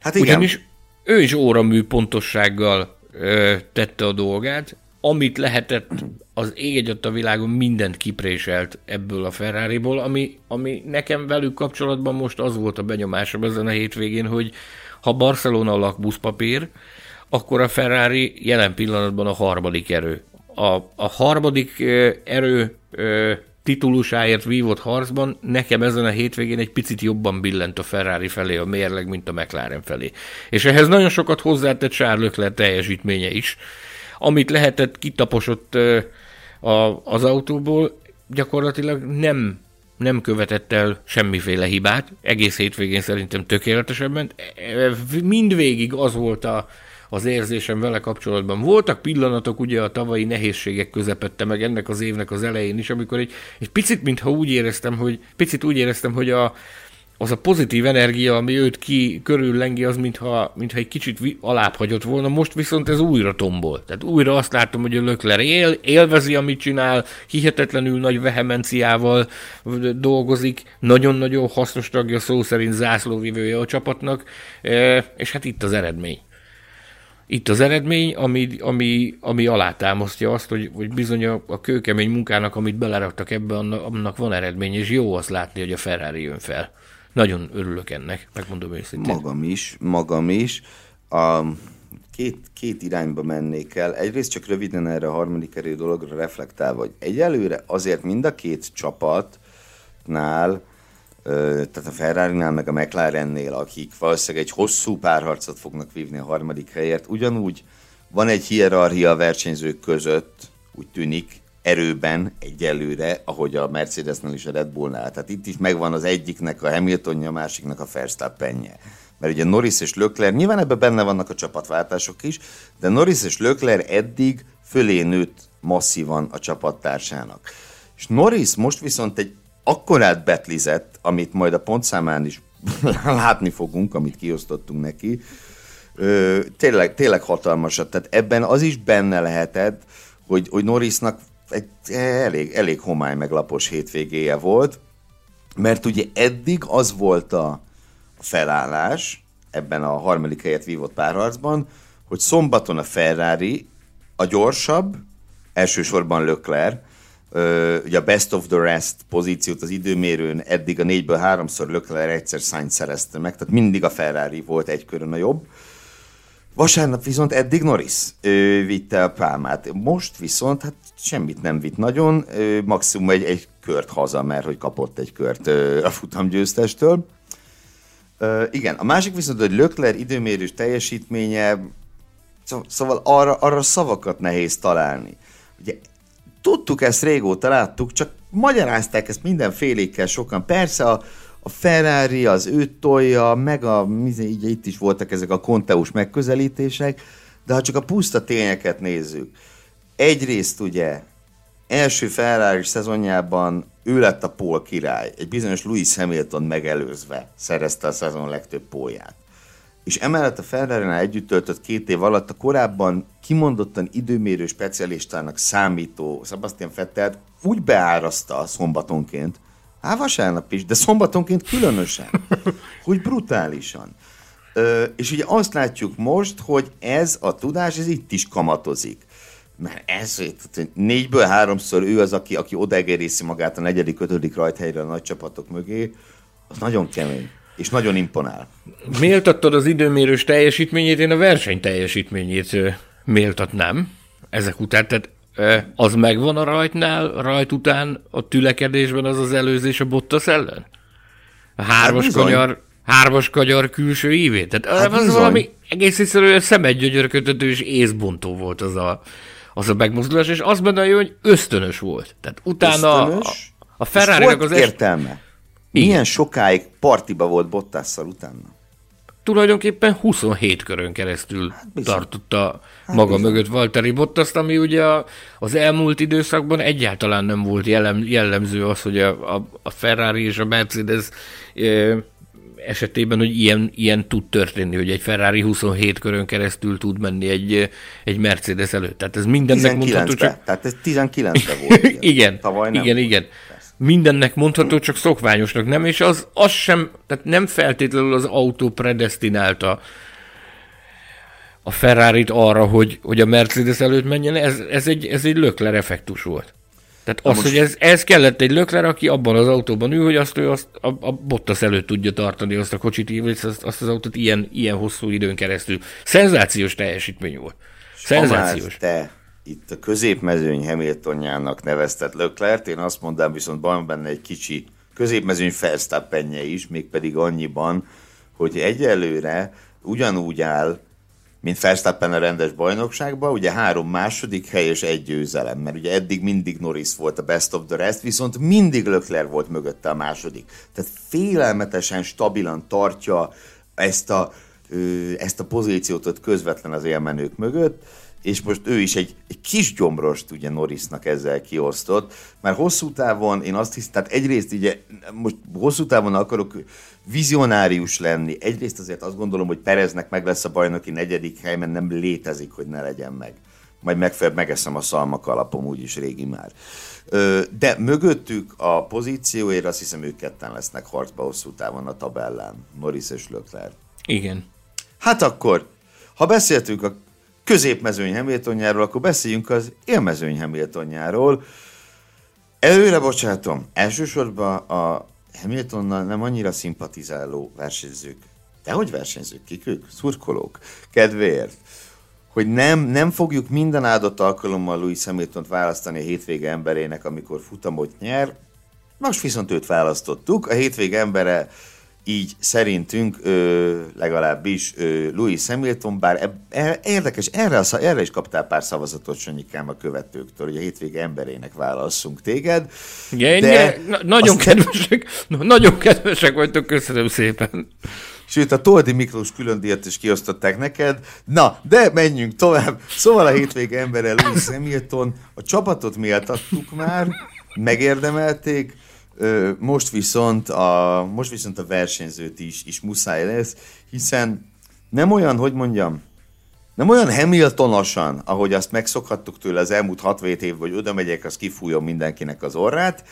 Hát igen. Ugyanis ő is óramű pontossággal ö, tette a dolgát, amit lehetett, az ég a világon mindent kipréselt ebből a Ferrariból, ami, ami nekem velük kapcsolatban most az volt a benyomásom ezen a hétvégén, hogy ha Barcelona a lakbuszpapír, akkor a Ferrari jelen pillanatban a harmadik erő. A, a harmadik erő titulusáért vívott harcban nekem ezen a hétvégén egy picit jobban billent a Ferrari felé a mérleg, mint a McLaren felé. És ehhez nagyon sokat hozzátett Charles Leclerc teljesítménye is, amit lehetett, kitaposott az autóból, gyakorlatilag nem nem követett el semmiféle hibát, egész hétvégén szerintem tökéletesen ment. Mindvégig az volt a, az érzésem vele kapcsolatban. Voltak pillanatok ugye a tavalyi nehézségek közepette, meg ennek az évnek az elején is, amikor egy, egy picit, mintha úgy éreztem, hogy picit úgy éreztem, hogy a, az a pozitív energia, ami őt ki körüllengi, az mintha, mintha egy kicsit alább hagyott volna, most viszont ez újra tombol. Tehát újra azt látom, hogy a Lökler él, élvezi, amit csinál, hihetetlenül nagy vehemenciával dolgozik, nagyon-nagyon hasznos tagja, szó szerint zászlóvivője a csapatnak, e, és hát itt az eredmény. Itt az eredmény, ami, ami, ami alátámasztja azt, hogy, hogy bizony a, a kőkemény munkának, amit beleraktak ebbe, annak van eredmény, és jó azt látni, hogy a Ferrari jön fel. Nagyon örülök ennek, megmondom őszintén. Magam is, magam is. A, két, két irányba mennék el. Egyrészt csak röviden erre a harmadik erő dologra reflektálva, hogy egyelőre azért mind a két csapatnál, tehát a Ferrari-nál, meg a McLarennél, akik valószínűleg egy hosszú párharcot fognak vívni a harmadik helyért, ugyanúgy van egy hierarchia a versenyzők között, úgy tűnik, erőben egyelőre, ahogy a Mercedesnél és a Red Bullnál. Tehát itt is megvan az egyiknek a Hamiltonja, a másiknak a Verstappenje. Mert ugye Norris és Lökler, nyilván ebben benne vannak a csapatváltások is, de Norris és Lökler eddig fölé nőtt masszívan a csapattársának. És Norris most viszont egy akkorát betlizett, amit majd a pontszámán is látni fogunk, amit kiosztottunk neki, Ö, tényleg, tényleg hatalmasat. Tehát ebben az is benne lehetett, hogy, hogy Norrisnak egy elég, elég homály meglapos hétvégéje volt, mert ugye eddig az volt a felállás ebben a harmadik helyet vívott párharcban, hogy szombaton a Ferrari a gyorsabb, elsősorban Leclerc, ugye a best of the rest pozíciót az időmérőn eddig a négyből háromszor Leclerc egyszer Sainz szerezte meg, tehát mindig a Ferrari volt egy körön a jobb, Vasárnap viszont eddig Norris ő, vitte a pálmát. Most viszont hát semmit nem vitt nagyon, ő, maximum egy, egy kört haza, mert hogy kapott egy kört ő, a futamgyőztestől. Igen, a másik viszont, hogy Lökler időmérős teljesítménye, szóval arra, arra szavakat nehéz találni. Ugye tudtuk ezt régóta, láttuk, csak magyarázták ezt mindenfélékkel sokan. Persze a, a Ferrari az őt tolja, meg a, így itt is voltak ezek a konteus megközelítések, de ha csak a puszta tényeket nézzük, egyrészt ugye első Ferrari szezonjában ő lett a pól király, egy bizonyos Louis Hamilton megelőzve szerezte a szezon legtöbb pólját. És emellett a ferrari együtt töltött két év alatt a korábban kimondottan időmérő specialistának számító Sebastian Vettel úgy beáraszta szombatonként, Á, vasárnap is, de szombatonként különösen. hogy brutálisan. Ö, és ugye azt látjuk most, hogy ez a tudás, ez itt is kamatozik. Mert ez, négyből háromszor ő az, aki, aki odaegerészi magát a negyedik, ötödik rajthelyre a nagy csapatok mögé, az nagyon kemény és nagyon imponál. Méltattad az időmérős teljesítményét, én a verseny teljesítményét méltatnám ezek után. Tehát az megvan a rajtnál, rajt után a tülekedésben az az előzés a Bottas ellen? A hármas hát kanyar, hármas kanyar külső ívét? Tehát hát az bizony. valami egész egyszerűen szemedgyögyörködő és észbontó volt az a, az a megmozdulás, és az benne jó, hogy ösztönös volt. Tehát utána ösztönös, a, a ferrari az... értelme. Milyen sokáig partiba volt Bottasszal utána? tulajdonképpen 27 körön keresztül hát tartotta hát maga bizony. mögött Valtteri Bottaszt, ami ugye az elmúlt időszakban egyáltalán nem volt jellem, jellemző az, hogy a, a, a Ferrari és a Mercedes esetében, hogy ilyen, ilyen tud történni, hogy egy Ferrari 27 körön keresztül tud menni egy, egy Mercedes előtt. Tehát ez mindennek mondható csak... Tehát ez 19 volt. igen, Tavaly nem igen, volt. igen mindennek mondható, csak szokványosnak nem, és az, az sem, tehát nem feltétlenül az autó predestinálta a ferrari arra, hogy, hogy a Mercedes előtt menjen, ez, ez egy, ez egy lökler effektus volt. Tehát az, most... hogy ez, ez kellett egy lökler, aki abban az autóban ül, hogy azt ő azt a, a Bottas előtt tudja tartani azt a kocsit, és azt, azt az autót ilyen, ilyen hosszú időn keresztül. Szenzációs teljesítmény volt. Szenzációs. te itt a középmezőny Hamiltonjának neveztet Leclerc, én azt mondom, viszont van benne egy kicsi középmezőny Verstappenje is, mégpedig annyiban, hogy egyelőre ugyanúgy áll, mint Verstappen a rendes bajnokságban, ugye három második hely és egy győzelem, mert ugye eddig mindig Norris volt a best of the rest, viszont mindig Leclerc volt mögötte a második. Tehát félelmetesen stabilan tartja ezt a ezt a pozíciót ott közvetlen az élmenők mögött, és most ő is egy, egy kis gyomrost ugye Norrisnak ezzel kiosztott, mert hosszú távon én azt hiszem, tehát egyrészt ugye most hosszú távon akarok vizionárius lenni, egyrészt azért azt gondolom, hogy Pereznek meg lesz a bajnoki negyedik hely, mert nem létezik, hogy ne legyen meg. Majd megfelelően megeszem a szalmak alapom, úgyis régi már. De mögöttük a pozícióért azt hiszem ők ketten lesznek harcba hosszú távon a tabellán, Norris és Leclerc. Igen. Hát akkor, ha beszéltünk a középmezőny Hamiltonjáról, akkor beszéljünk az élmezőny Hamiltonjáról. Előre bocsátom, elsősorban a Hamiltonnal nem annyira szimpatizáló versenyzők, de hogy versenyzők, kik ők? Szurkolók, kedvéért. Hogy nem, nem fogjuk minden áldott alkalommal Louis Hamilton-t választani a hétvége emberének, amikor futamot nyer. Most viszont őt választottuk. A hétvége embere így szerintünk ö, legalábbis ö, Louis Hamilton, bár eb, e, érdekes, erre, a, erre is kaptál pár szavazatot Sanyikám a követőktől, hogy a hétvége emberének válasszunk téged. Igen, de na, nagyon kedvesek, na, nagyon kedvesek vagytok, köszönöm szépen. Sőt, a Toldi Miklós külön díjat is kiosztották neked. Na, de menjünk tovább. Szóval a hétvége embere Louis Hamilton, a csapatot méltattuk már, megérdemelték, most viszont a, most viszont a versenyzőt is, is muszáj lesz, hiszen nem olyan, hogy mondjam, nem olyan Hamiltonosan, ahogy azt megszokhattuk tőle az elmúlt 6 év, hogy oda megyek, az kifújom mindenkinek az orrát,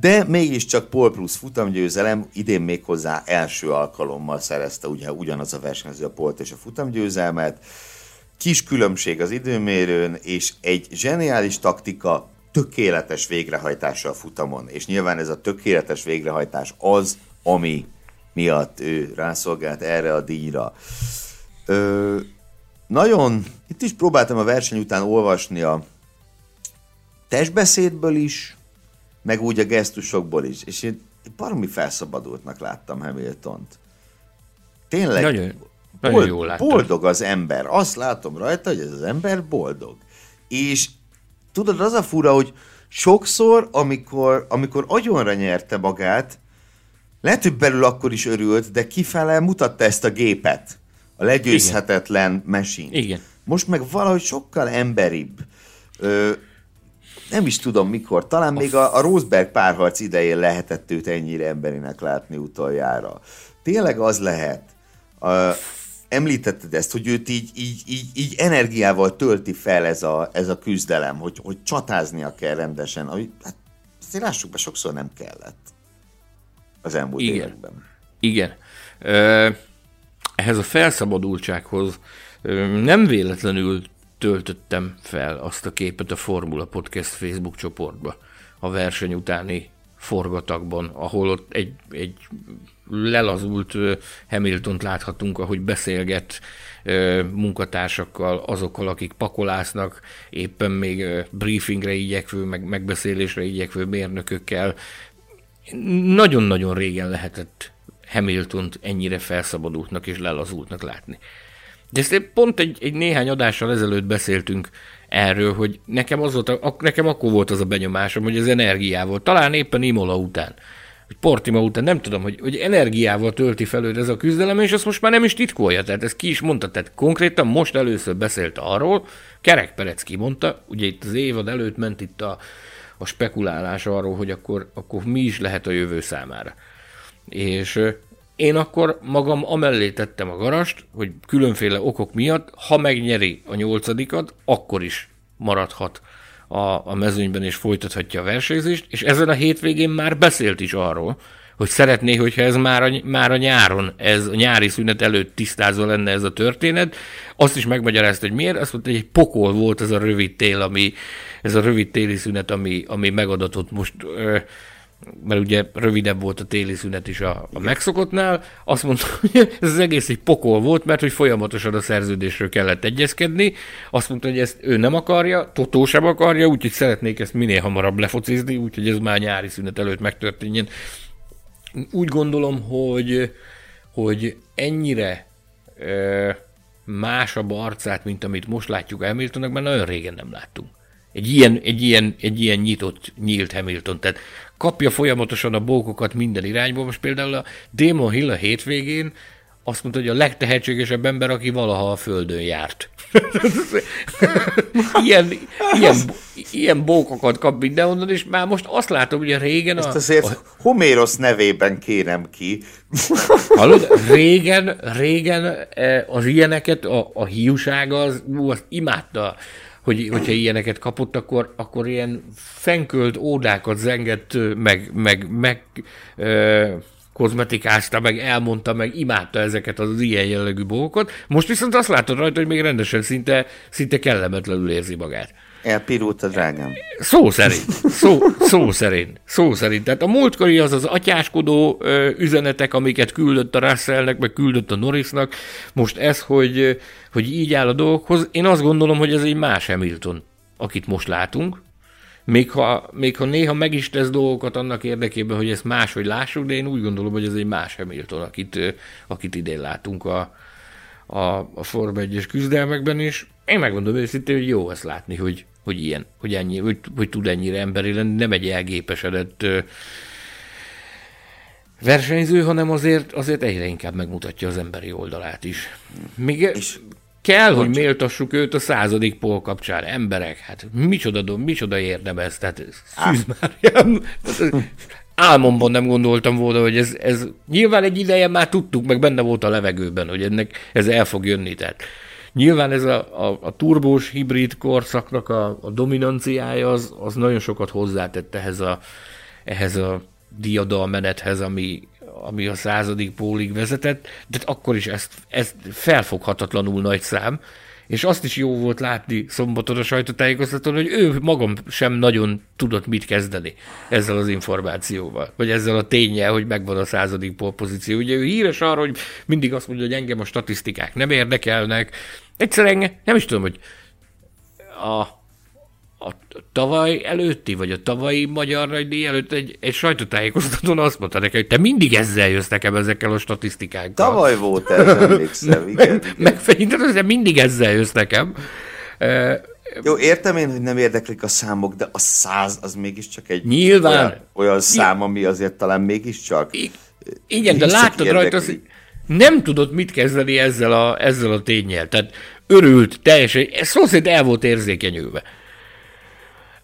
de mégiscsak Pol Plus futamgyőzelem, idén még hozzá első alkalommal szerezte ugye ugyanaz a versenyző a Polt és a futamgyőzelmet. Kis különbség az időmérőn, és egy zseniális taktika, tökéletes végrehajtása a futamon. És nyilván ez a tökéletes végrehajtás az, ami miatt ő rászolgált erre a díjra. Ö, nagyon, itt is próbáltam a verseny után olvasni a testbeszédből is, meg úgy a gesztusokból is, és én baromi felszabadultnak láttam Hamilton-t. Tényleg nagyon, nagyon bold, jól boldog az ember. Azt látom rajta, hogy ez az ember boldog. És tudod, az a fura, hogy sokszor, amikor, amikor agyonra nyerte magát, lehet, hogy belül akkor is örült, de kifele mutatta ezt a gépet. A legyőzhetetlen Igen. mesin. Igen. Most meg valahogy sokkal emberibb. Ö, nem is tudom mikor, talán a még a, a Rosberg párharc idején lehetett őt ennyire emberinek látni utoljára. Tényleg az lehet, a, említetted ezt, hogy őt így, így, így, így energiával tölti fel ez a, ez a küzdelem, hogy, hogy csatáznia kell rendesen. Ahogy, hát azért lássuk be, sokszor nem kellett az elmúlt Igen. években. Igen. Ehhez a felszabadultsághoz nem véletlenül töltöttem fel azt a képet a Formula Podcast Facebook csoportba a verseny utáni forgatakban, ahol ott egy, egy lelazult Hamilton-t láthatunk, ahogy beszélget munkatársakkal, azokkal, akik pakolásznak, éppen még briefingre igyekvő, meg megbeszélésre igyekvő mérnökökkel. Nagyon-nagyon régen lehetett Hamilton-t ennyire felszabadultnak és lelazultnak látni. De ezt pont egy, egy néhány adással ezelőtt beszéltünk erről, hogy nekem, az volt, a, nekem akkor volt az a benyomásom, hogy az energiával, talán éppen Imola után, hogy Portima után, nem tudom, hogy, hogy energiával tölti fel ez a küzdelem, és azt most már nem is titkolja, tehát ezt ki is mondta, tehát konkrétan most először beszélt arról, Kerek Perec kimondta, ugye itt az évad előtt ment itt a, a spekulálás arról, hogy akkor, akkor mi is lehet a jövő számára. És én akkor magam amellé tettem a garast, hogy különféle okok miatt, ha megnyeri a nyolcadikat, akkor is maradhat a, a mezőnyben és folytathatja a versenyzést, és ezen a hétvégén már beszélt is arról, hogy szeretné, hogyha ez már a, már a nyáron, ez a nyári szünet előtt tisztázva lenne ez a történet. Azt is megmagyarázta, hogy miért. Azt mondta, hogy egy pokol volt ez a rövid tél, ami, ez a rövid téli szünet, ami, ami megadatott most ö, mert ugye rövidebb volt a téli szünet is a, a megszokottnál, azt mondta, hogy ez az egész egy pokol volt, mert hogy folyamatosan a szerződésről kellett egyezkedni, azt mondta, hogy ezt ő nem akarja, Totó sem akarja, úgyhogy szeretnék ezt minél hamarabb lefocizni, úgyhogy ez már nyári szünet előtt megtörténjen. Úgy gondolom, hogy, hogy ennyire ö, másabb arcát, mint amit most látjuk Hamiltonnak, mert nagyon régen nem láttunk. Egy ilyen, egy, ilyen, egy ilyen nyitott, nyílt Hamilton. Tehát kapja folyamatosan a bókokat minden irányból. Most például a Damon Hill a hétvégén azt mondta, hogy a legtehetségesebb ember, aki valaha a Földön járt. ilyen, ilyen, ilyen bókokat kap mindenhonnan, és már most azt látom, hogy a régen... Ezt azért a, Homérosz nevében kérem ki. Hallod? Régen, régen e, az ilyeneket, a, a hiúsága, az, ú, azt imádta hogy, hogyha ilyeneket kapott, akkor, akkor ilyen fenkölt ódákat zengett, meg, meg, meg e, kozmetikázta, meg elmondta, meg imádta ezeket az ilyen jellegű bókokat. Most viszont azt látod rajta, hogy még rendesen szinte, szinte kellemetlenül érzi magát. Elpirult a drágám. Szó szerint. Szó, szó szerint. Szó szerint. Tehát a múltkori az az atyáskodó üzenetek, amiket küldött a Russellnek, meg küldött a Norrisnak. Most ez, hogy, hogy így áll a dolgokhoz. Én azt gondolom, hogy ez egy más Hamilton, akit most látunk. Még ha, még ha néha meg is tesz dolgokat annak érdekében, hogy ezt máshogy lássuk, de én úgy gondolom, hogy ez egy más Hamilton, akit, akit idén látunk a, a, a Forma 1-es küzdelmekben, és én megmondom őszintén, hogy jó ezt látni, hogy, hogy ilyen, hogy, ennyi, hogy, hogy tud ennyire emberi lenni, nem egy elgépesedett versenyző, hanem azért, azért egyre inkább megmutatja az emberi oldalát is. Még és kell, hogy méltassuk őt a századik pol kapcsán. Emberek, hát micsoda, micsoda érdem ez, tehát szűz álmomban nem gondoltam volna, hogy ez, ez nyilván egy ideje már tudtuk, meg benne volt a levegőben, hogy ennek ez el fog jönni. Tehát nyilván ez a, a, a turbós hibrid korszaknak a, a dominanciája az, az nagyon sokat hozzátett ehhez a, ehhez a diadalmenethez, ami, ami a századik pólig vezetett, de akkor is ezt, ez felfoghatatlanul nagy szám, és azt is jó volt látni szombaton a sajtótájékoztatón, hogy ő magam sem nagyon tudott mit kezdeni ezzel az információval, vagy ezzel a tényel, hogy megvan a századik pozíció. Ugye ő híres arra, hogy mindig azt mondja, hogy engem a statisztikák nem érdekelnek. Egyszerűen nem is tudom, hogy a a tavaly előtti, vagy a tavalyi magyar nagydíj előtt egy, egy sajtótájékoztatón azt mondta neki, hogy te mindig ezzel jössz nekem ezekkel a statisztikákkal. Tavaly volt ez, emlékszem, igen. Meg, meg, mindig ezzel jössz nekem. Jó, értem én, hogy nem érdeklik a számok, de a száz az mégiscsak egy Nyilván. Olyan, olyan szám, ami azért talán mégiscsak I- Igen, de láttad rajta, hogy nem tudott mit kezdeni ezzel a, ezzel a tényel. Tehát örült, teljesen, szó szerint el volt érzékenyülve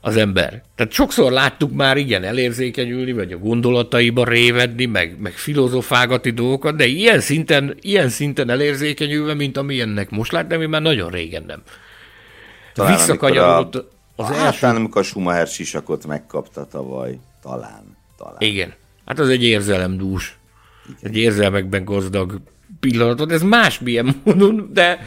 az ember. Tehát sokszor láttuk már igen elérzékenyülni, vagy a gondolataiba révedni, meg, meg filozofálgatni dolgokat, de ilyen szinten, ilyen szinten elérzékenyülve, mint amilyennek most láttam, én már nagyon régen nem. Talán Visszakanyarodott a, az hát, első... Talán amikor a Schumacher sisakot megkapta tavaly. Talán. talán. Igen. Hát az egy érzelemdús. Egy érzelmekben gazdag pillanatot. Ez másmilyen módon, de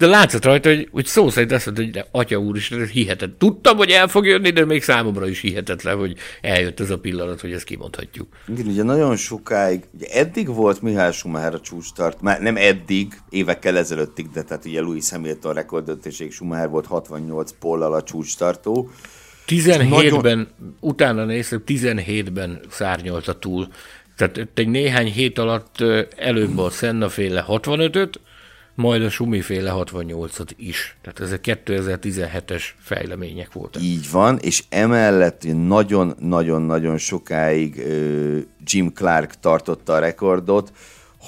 de látszott rajta, hogy, hogy szó szerint azt mondta, hogy de, atya úr is, ez hihetetlen. Tudtam, hogy el fog jönni, de még számomra is hihetetlen, hogy eljött ez a pillanat, hogy ezt kimondhatjuk. Igen, ugye nagyon sokáig, ugye eddig volt Mihály Schumacher a csústart, már nem eddig, évekkel ezelőttig, de tehát ugye Louis Hamilton rekordöntéség Schumacher volt 68 pollal a csúcstartó. 17-ben, nagyon... utána néztem, 17-ben szárnyolta túl. Tehát egy néhány hét alatt előbb a Senna féle 65-öt, majd a Sumiféle 68-at is. Tehát ezek 2017-es fejlemények voltak. Így van, és emellett nagyon-nagyon-nagyon sokáig Jim Clark tartotta a rekordot,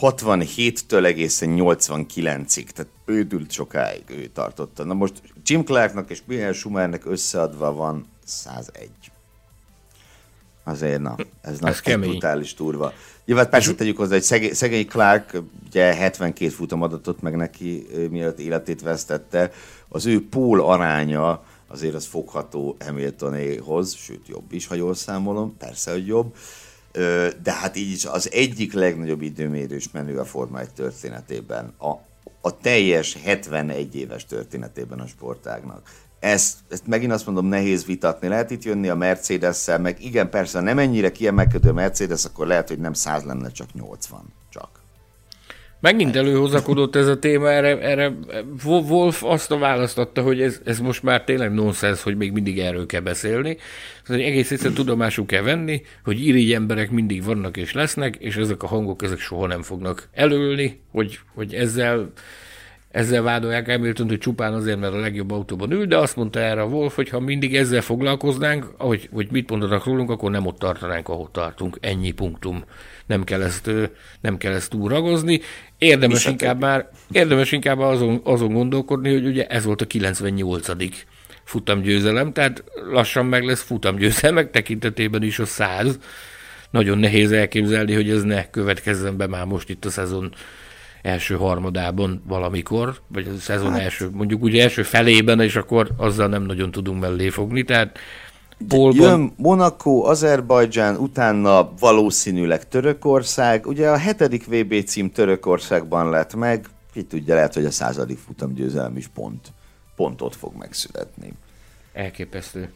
67-től egészen 89-ig, tehát ődült sokáig ő tartotta. Na most Jim Clarknak és Michael Schumernek összeadva van 101. Azért na, ez, ez nagy kemény. brutális turva. Nyilván persze tegyük hozzá, hogy szegény, szegény Clark ugye 72 futam adatot meg neki, mielőtt életét vesztette. Az ő pól aránya azért az fogható Hamiltonéhoz, sőt jobb is, ha jól számolom, persze, hogy jobb. De hát így is az egyik legnagyobb időmérős menő a Forma 1 történetében, a, a teljes 71 éves történetében a sportágnak ezt, ezt megint azt mondom, nehéz vitatni. Lehet itt jönni a Mercedes-szel, meg igen, persze, nem ennyire kiemelkedő a Mercedes, akkor lehet, hogy nem 100 lenne, csak 80. Csak. Megint előhozakodott ez a téma, erre, erre Wolf azt a választotta, hogy ez, ez most már tényleg nonsens, hogy még mindig erről kell beszélni. Szóval egész egyszerűen tudomásul kell venni, hogy irigy emberek mindig vannak és lesznek, és ezek a hangok ezek soha nem fognak előlni, hogy, hogy ezzel ezzel vádolják Hamilton, hogy csupán azért, mert a legjobb autóban ül, de azt mondta erre a Wolf, hogy ha mindig ezzel foglalkoznánk, ahogy, hogy mit mondanak rólunk, akkor nem ott tartanánk, ahol tartunk. Ennyi punktum. Nem kell ezt, nem kell ezt túl ragozni. Érdemes inkább már, érdemes inkább azon, azon gondolkodni, hogy ugye ez volt a 98 futamgyőzelem, tehát lassan meg lesz futamgyőzelmek tekintetében is a 100. Nagyon nehéz elképzelni, hogy ez ne következzen be már most itt a szezon első harmadában valamikor, vagy a szezon hát. első, mondjuk úgy első felében, és akkor azzal nem nagyon tudunk mellé fogni, tehát Polban... Jön Monaco, Azerbajdzsán, utána valószínűleg Törökország. Ugye a hetedik VB cím Törökországban lett meg, ki tudja, lehet, hogy a századik futamgyőzelem is pont, pont ott fog megszületni. Elképesztő.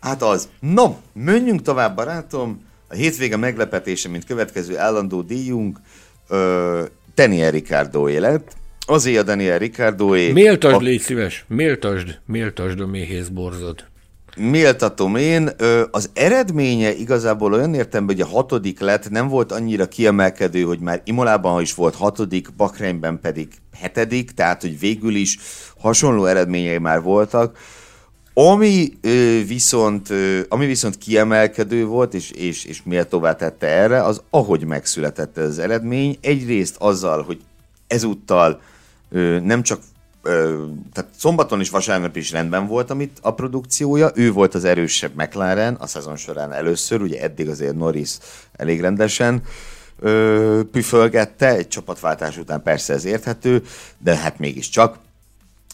Hát az. No, menjünk tovább, barátom. A hétvége meglepetése, mint következő állandó díjunk, ö, Daniel Ricardo élet. Azért a Daniel Ricardoé... Méltasd, a... légy szíves, méltasd, méltasd a méhész borzod. Méltatom én. Az eredménye igazából olyan értem, hogy a hatodik lett, nem volt annyira kiemelkedő, hogy már Imolában is volt hatodik, Bakreinben pedig hetedik, tehát hogy végül is hasonló eredményei már voltak. Ami viszont, ami viszont kiemelkedő volt, és, és, és méltóvá tette erre, az ahogy megszületett ez az eredmény. Egyrészt azzal, hogy ezúttal ö, nem csak tehát szombaton és vasárnap is rendben volt amit a produkciója, ő volt az erősebb McLaren a szezon során először, ugye eddig azért Norris elég rendesen püfölgette, egy csapatváltás után persze ez érthető, de hát mégiscsak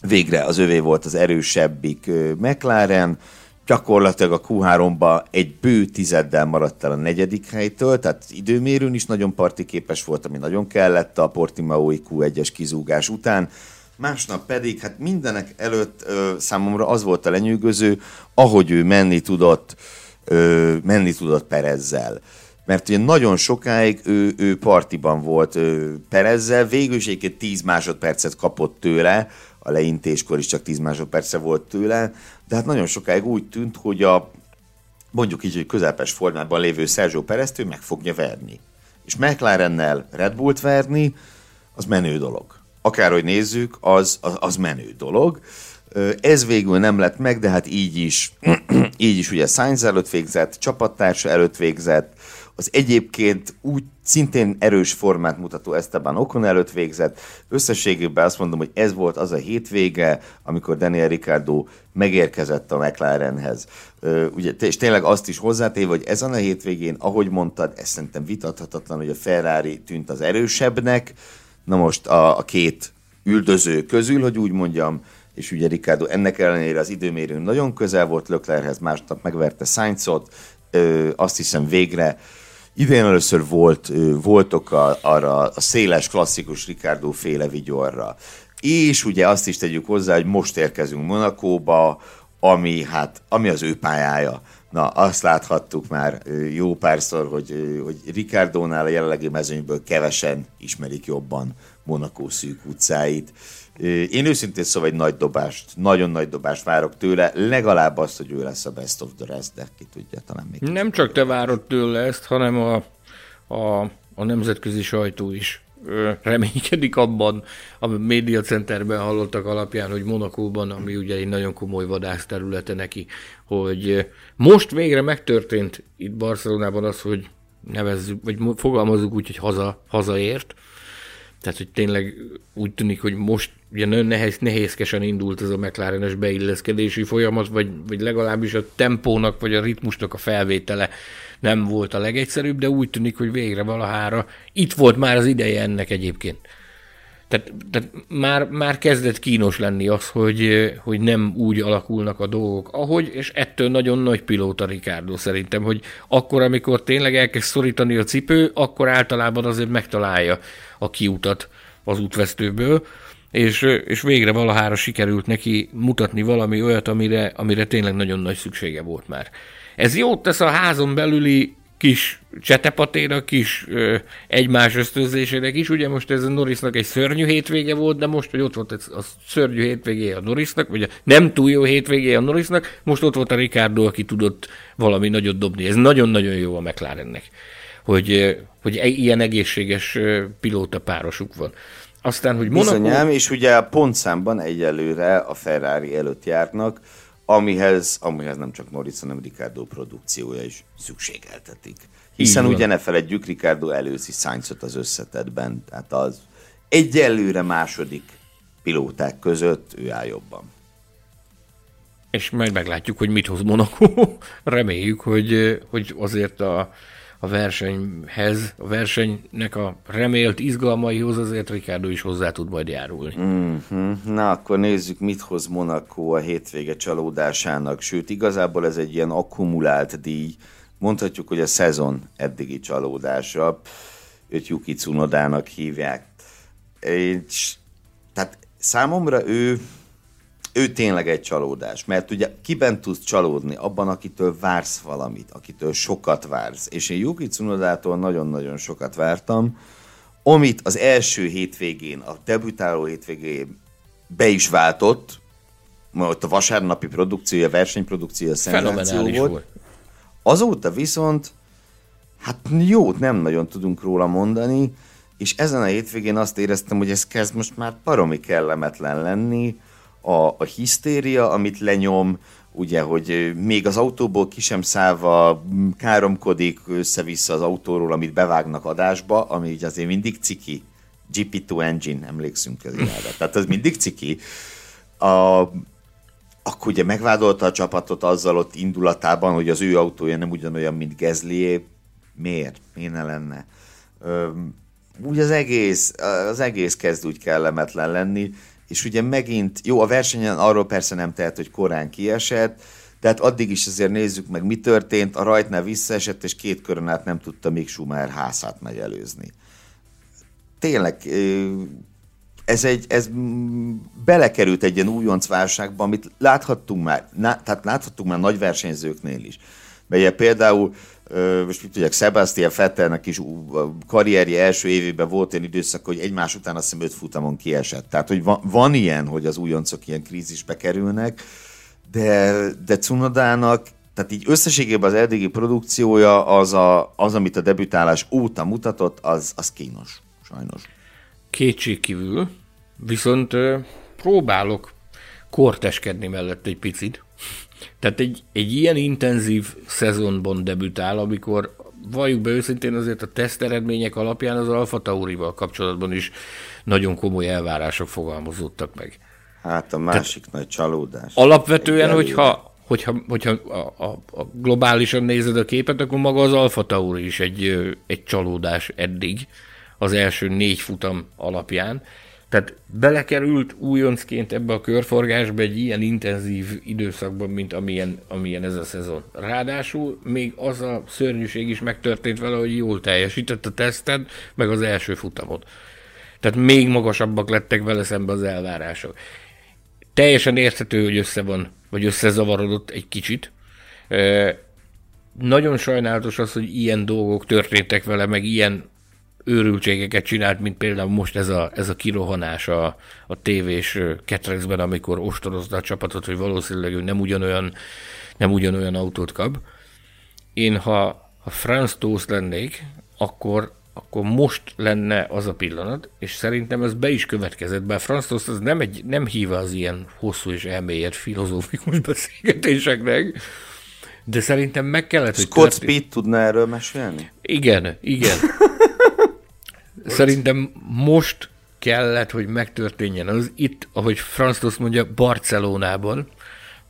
végre az övé volt az erősebbik McLaren, gyakorlatilag a Q3-ba egy bő tizeddel maradt el a negyedik helytől, tehát időmérőn is nagyon partiképes volt, ami nagyon kellett a Portimaoi Q1-es kizúgás után. Másnap pedig, hát mindenek előtt ö, számomra az volt a lenyűgöző, ahogy ő menni tudott, ö, menni tudott Perezzel. Mert ugye nagyon sokáig ő, ő partiban volt ö, Perezzel, végül is egy 10 másodpercet kapott tőle, a leintéskor is csak 10 másodperce volt tőle, de hát nagyon sokáig úgy tűnt, hogy a mondjuk így, hogy közepes formában lévő Sergio Pereztő meg fogja verni. És McLarennel Red Bullt verni, az menő dolog. Akárhogy nézzük, az, az, az menő dolog. Ez végül nem lett meg, de hát így is, így is ugye Sainz előtt végzett, csapattársa előtt végzett, az egyébként úgy szintén erős formát mutató Esteban Ocon előtt végzett. Összességében azt mondom, hogy ez volt az a hétvége, amikor Daniel Ricciardo megérkezett a McLarenhez. Ugye, és tényleg azt is hozzátéve, hogy ezen a hétvégén, ahogy mondtad, ez szerintem vitathatatlan, hogy a Ferrari tűnt az erősebbnek. Na most a, a két üldöző közül, hogy úgy mondjam, és ugye Ricardo ennek ellenére az időmérőn nagyon közel volt Löklerhez, másnap megverte Sainzot, azt hiszem végre Idén először volt, voltok a, arra a széles, klasszikus Ricardo féle vigyorra. És ugye azt is tegyük hozzá, hogy most érkezünk Monakóba, ami, hát, ami az ő pályája. Na, azt láthattuk már jó párszor, hogy, hogy Ricardónál a jelenlegi mezőnyből kevesen ismerik jobban Monakó szűk utcáit. Én őszintén szóval egy nagy dobást, nagyon nagy dobást várok tőle, legalább azt, hogy ő lesz a best of the rest, de ki tudja, talán még. Nem csak te várod tőle ezt, hanem a, a, a nemzetközi sajtó is reménykedik abban, a média centerben hallottak alapján, hogy Monakóban, ami ugye egy nagyon komoly vadász területe neki, hogy most végre megtörtént itt Barcelonában az, hogy nevezzük, vagy fogalmazzuk úgy, hogy haza, hazaért, tehát, hogy tényleg úgy tűnik, hogy most ugye nagyon nehéz, nehézkesen indult ez a McLarenes beilleszkedési folyamat, vagy, vagy legalábbis a tempónak, vagy a ritmusnak a felvétele nem volt a legegyszerűbb, de úgy tűnik, hogy végre valahára itt volt már az ideje ennek egyébként. Tehát, tehát már, már kezdett kínos lenni az, hogy, hogy nem úgy alakulnak a dolgok, ahogy, és ettől nagyon nagy pilóta Ricardo szerintem, hogy akkor, amikor tényleg elkezd szorítani a cipő, akkor általában azért megtalálja a kiutat az útvesztőből, és, és végre valahára sikerült neki mutatni valami olyat, amire, amire tényleg nagyon nagy szüksége volt már. Ez jót tesz a házon belüli kis csetepatéra, kis ö, egymás ösztönzésének is. Ugye most ez a Norrisnak egy szörnyű hétvége volt, de most, hogy ott volt a szörnyű hétvégé a Norrisnak, vagy a nem túl jó hétvégé a Norrisnak, most ott volt a Ricardo, aki tudott valami nagyot dobni. Ez nagyon-nagyon jó a McLarennek, hogy, hogy ilyen egészséges pilóta párosuk van. Aztán, hogy Monaco... Bizonyám, és ugye a pontszámban egyelőre a Ferrari előtt járnak, amihez, amihez nem csak Norris, hanem Ricardo produkciója is szükségeltetik. Hiszen ugye ne feledjük, Ricardo előzi Sainzot az összetetben, tehát az egyelőre második pilóták között ő áll jobban. És majd meglátjuk, hogy mit hoz Monaco. Reméljük, hogy, hogy azért a, a versenyhez, a versenynek a remélt izgalmaihoz azért Ricardo is hozzá tud majd járulni. Mm-hmm. Na, akkor nézzük, mit hoz Monaco a hétvége csalódásának. Sőt, igazából ez egy ilyen akkumulált díj. Mondhatjuk, hogy a szezon eddigi csalódása. Őt Yuki Tsunodának hívják. És, tehát számomra ő ő tényleg egy csalódás, mert ugye kiben tudsz csalódni? Abban, akitől vársz valamit, akitől sokat vársz. És én Yuki Tsunodától nagyon-nagyon sokat vártam, amit az első hétvégén, a debütáló hétvégén be is váltott, ott a vasárnapi produkciója, versenyprodukciója szenzáció volt. volt. Azóta viszont, hát jót nem nagyon tudunk róla mondani, és ezen a hétvégén azt éreztem, hogy ez kezd most már paromi kellemetlen lenni, a, a hisztéria, amit lenyom, ugye, hogy még az autóból ki sem szállva káromkodik össze-vissza az autóról, amit bevágnak adásba, ami így azért mindig ciki. GP2 engine, emlékszünk az irányra. Tehát az mindig ciki. A, akkor ugye megvádolta a csapatot azzal ott indulatában, hogy az ő autója nem ugyanolyan, mint Gezlié. Miért? Miért ne lenne? úgy az egész, az egész kezd úgy kellemetlen lenni, és ugye megint, jó, a versenyen arról persze nem tehet, hogy korán kiesett, de hát addig is azért nézzük meg, mi történt. A rajtnál visszaesett, és két körön át nem tudta még Schumacher házát megelőzni. Tényleg, ez, egy, ez belekerült egy ilyen újonc válságba, amit láthattunk már, tehát láthattunk már nagy versenyzőknél is. Mert például most mit tudják, Sebastian Vettelnek is karrierje első évében volt egy időszak, hogy egymás után azt hiszem öt futamon kiesett. Tehát, hogy van, van ilyen, hogy az újoncok ilyen krízisbe kerülnek, de, de Cunodának tehát így összességében az eddigi produkciója az, a, az amit a debütálás óta mutatott, az, az kínos, sajnos. Kétségkívül, viszont próbálok korteskedni mellett egy picit. Tehát egy, egy ilyen intenzív szezonban debütál, amikor valljuk be őszintén azért a teszt eredmények alapján az Alfa Taurival kapcsolatban is nagyon komoly elvárások fogalmazódtak meg. Hát a másik Tehát nagy csalódás. Alapvetően, hogyha, hogyha, hogyha a, a, a globálisan nézed a képet, akkor maga az Alfa Tauri is egy, egy csalódás eddig az első négy futam alapján. Tehát belekerült újoncként ebbe a körforgásba egy ilyen intenzív időszakban, mint amilyen, amilyen ez a szezon. Ráadásul még az a szörnyűség is megtörtént vele, hogy jól teljesített a teszted, meg az első futamot. Tehát még magasabbak lettek vele szembe az elvárások. Teljesen érthető, hogy össze van, vagy összezavarodott egy kicsit. E, nagyon sajnálatos az, hogy ilyen dolgok történtek vele, meg ilyen őrültségeket csinált, mint például most ez a, ez a kirohanás a, a tévés ketrecben, amikor ostorozta a csapatot, hogy valószínűleg ő nem ugyanolyan, nem ugyanolyan autót kap. Én, ha, ha Franz Toast lennék, akkor, akkor most lenne az a pillanat, és szerintem ez be is következett, bár Franz Toast az nem, egy, nem hív az ilyen hosszú és elmélyed filozófikus beszélgetéseknek, de szerintem meg kellett, hogy Scott Speed tudna erről mesélni? Igen, igen. Szerintem most kellett, hogy megtörténjen az itt, ahogy Franz Tost mondja, Barcelonában.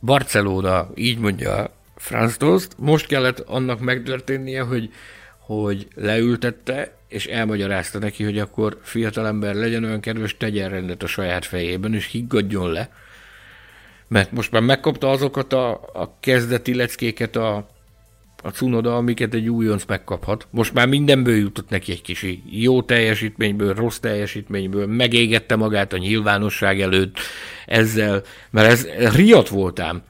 Barcelona, így mondja Franz Tost, most kellett annak megtörténnie, hogy, hogy leültette, és elmagyarázta neki, hogy akkor fiatalember legyen olyan kedves, tegyen rendet a saját fejében, és higgadjon le. Mert most már megkapta azokat a, a kezdeti leckéket a a Cunoda, amiket egy újonc megkaphat. Most már mindenből jutott neki egy kis jó teljesítményből, rossz teljesítményből, megégette magát a nyilvánosság előtt ezzel, mert ez riadt voltám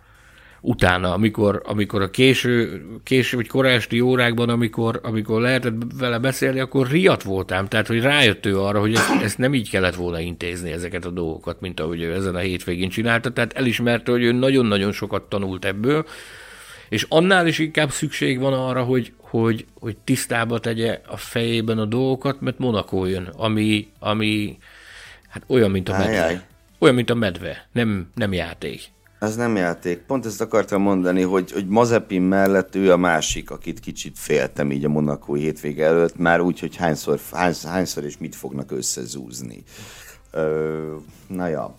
utána, amikor, amikor a késő, késő vagy korásti órákban, amikor, amikor lehetett vele beszélni, akkor riadt voltám. Tehát, hogy rájött ő arra, hogy ezt, ezt nem így kellett volna intézni ezeket a dolgokat, mint ahogy ő ezen a hétvégén csinálta. Tehát elismerte, hogy ő nagyon-nagyon sokat tanult ebből, és annál is inkább szükség van arra, hogy, hogy, hogy tisztába tegye a fejében a dolgokat, mert Monaco jön, ami, ami Hát olyan, mint a medve. Ajaj. Olyan, mint a medve. Nem, nem játék. Az nem játék. Pont ezt akartam mondani, hogy, hogy Mazepin mellett ő a másik, akit kicsit féltem így a Monaco hétvége előtt, már úgy, hogy hányszor, hányszor, hányszor és mit fognak összezúzni. Ö, na ja.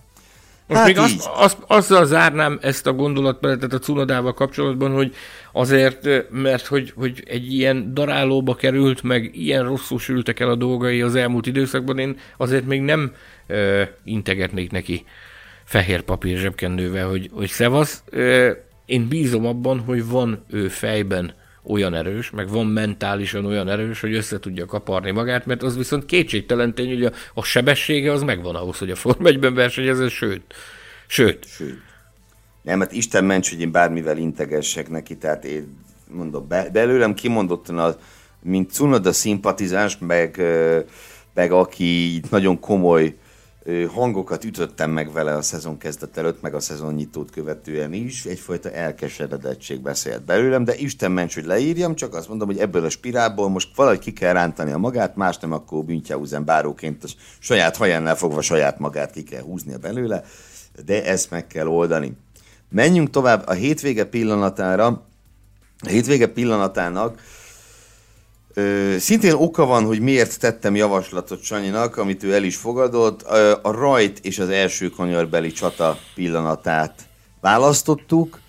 Most hát még azt, azt, azzal zárnám ezt a gondolatmenetet a Cunodával kapcsolatban, hogy azért, mert hogy, hogy egy ilyen darálóba került, meg ilyen rosszul sültek el a dolgai az elmúlt időszakban, én azért még nem ö, integetnék neki fehér papír zsebkendővel, hogy, hogy szevasz. Ö, én bízom abban, hogy van ő fejben olyan erős, meg van mentálisan olyan erős, hogy össze tudja kaparni magát, mert az viszont kétségtelen tény, hogy a, a sebessége az megvan ahhoz, hogy a Form 1-ben versenyezzen, sőt, sőt. Sőt. Nem, hát Isten ments, hogy én bármivel integessek neki, tehát én mondom, be, belőlem kimondottan az, mint Cunoda szimpatizáns, meg, meg aki nagyon komoly hangokat ütöttem meg vele a szezon kezdet előtt, meg a szezon nyitót követően is, egyfajta elkeseredettség beszélt belőlem, de Isten ments, hogy leírjam, csak azt mondom, hogy ebből a spirálból most valahogy ki kell rántani a magát, más nem akkor Büntjausen báróként a saját hajánál fogva saját magát ki kell húznia belőle, de ezt meg kell oldani. Menjünk tovább a hétvége pillanatára. A hétvége pillanatának Ö, szintén oka van, hogy miért tettem javaslatot Sanyinak, amit ő el is fogadott. A rajt és az első kanyarbeli csata pillanatát választottuk.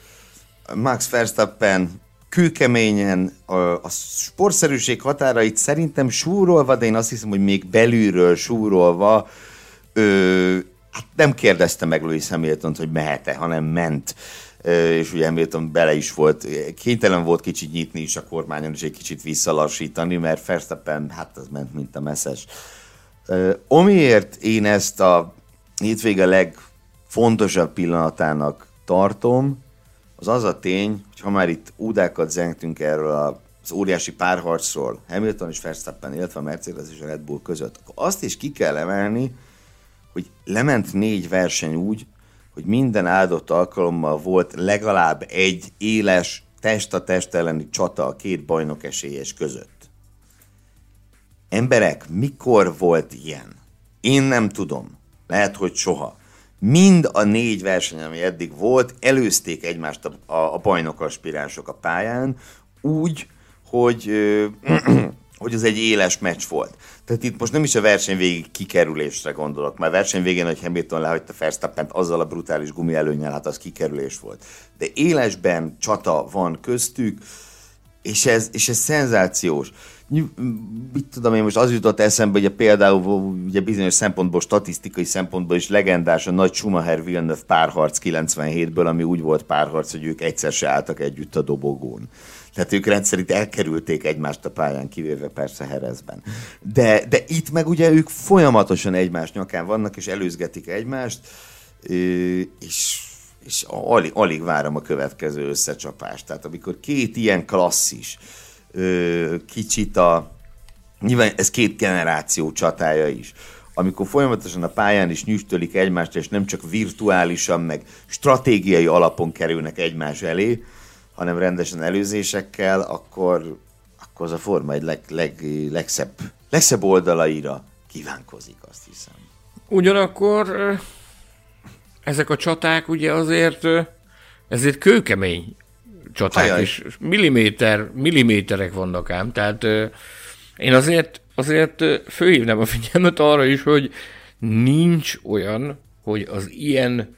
Max Verstappen kőkeményen a, a sportszerűség határait szerintem súrolva, de én azt hiszem, hogy még belülről súrolva hát nem kérdezte meg Louis hamilton hogy mehet-e, hanem ment és ugye Hamilton bele is volt, kénytelen volt kicsit nyitni is a kormányon, és egy kicsit visszalassítani, mert Verstappen, hát az ment, mint a messzes. Amiért én ezt a hétvége legfontosabb pillanatának tartom, az az a tény, hogy ha már itt údákat zengtünk erről az óriási párharcról, Hamilton és Verstappen, illetve a Mercedes és a Red Bull között, akkor azt is ki kell emelni, hogy lement négy verseny úgy, hogy minden áldott alkalommal volt legalább egy éles test a test elleni csata a két bajnok esélyes között. Emberek, mikor volt ilyen? Én nem tudom. Lehet, hogy soha. Mind a négy verseny, ami eddig volt, előzték egymást a, a, a bajnok aspiránsok a pályán, úgy, hogy hogy ez egy éles meccs volt. Tehát itt most nem is a verseny végig kikerülésre gondolok, mert verseny végén, hogy Hamilton lehagyta verstappen azzal a brutális gumi előnyel, hát az kikerülés volt. De élesben csata van köztük, és ez, és ez szenzációs. Mit tudom én, most az jutott eszembe, hogy például ugye bizonyos szempontból, statisztikai szempontból is legendás a nagy Schumacher Villeneuve párharc 97-ből, ami úgy volt párharc, hogy ők egyszer se álltak együtt a dobogón. Tehát ők rendszerint elkerülték egymást a pályán, kivéve persze Herezben. De, de itt meg ugye ők folyamatosan egymás nyakán vannak, és előzgetik egymást, és, és alig, alig várom a következő összecsapást. Tehát amikor két ilyen klasszis, kicsit a... Nyilván ez két generáció csatája is amikor folyamatosan a pályán is nyüstölik egymást, és nem csak virtuálisan, meg stratégiai alapon kerülnek egymás elé, hanem rendesen előzésekkel, akkor, akkor az a forma egy leg, leg, legszebb, legszebb oldalaira kívánkozik, azt hiszem. Ugyanakkor ezek a csaták ugye azért, ezért kőkemény csaták, Ajaj. és milliméter, milliméterek vannak ám, tehát én azért, azért főhívnám a figyelmet arra is, hogy nincs olyan, hogy az ilyen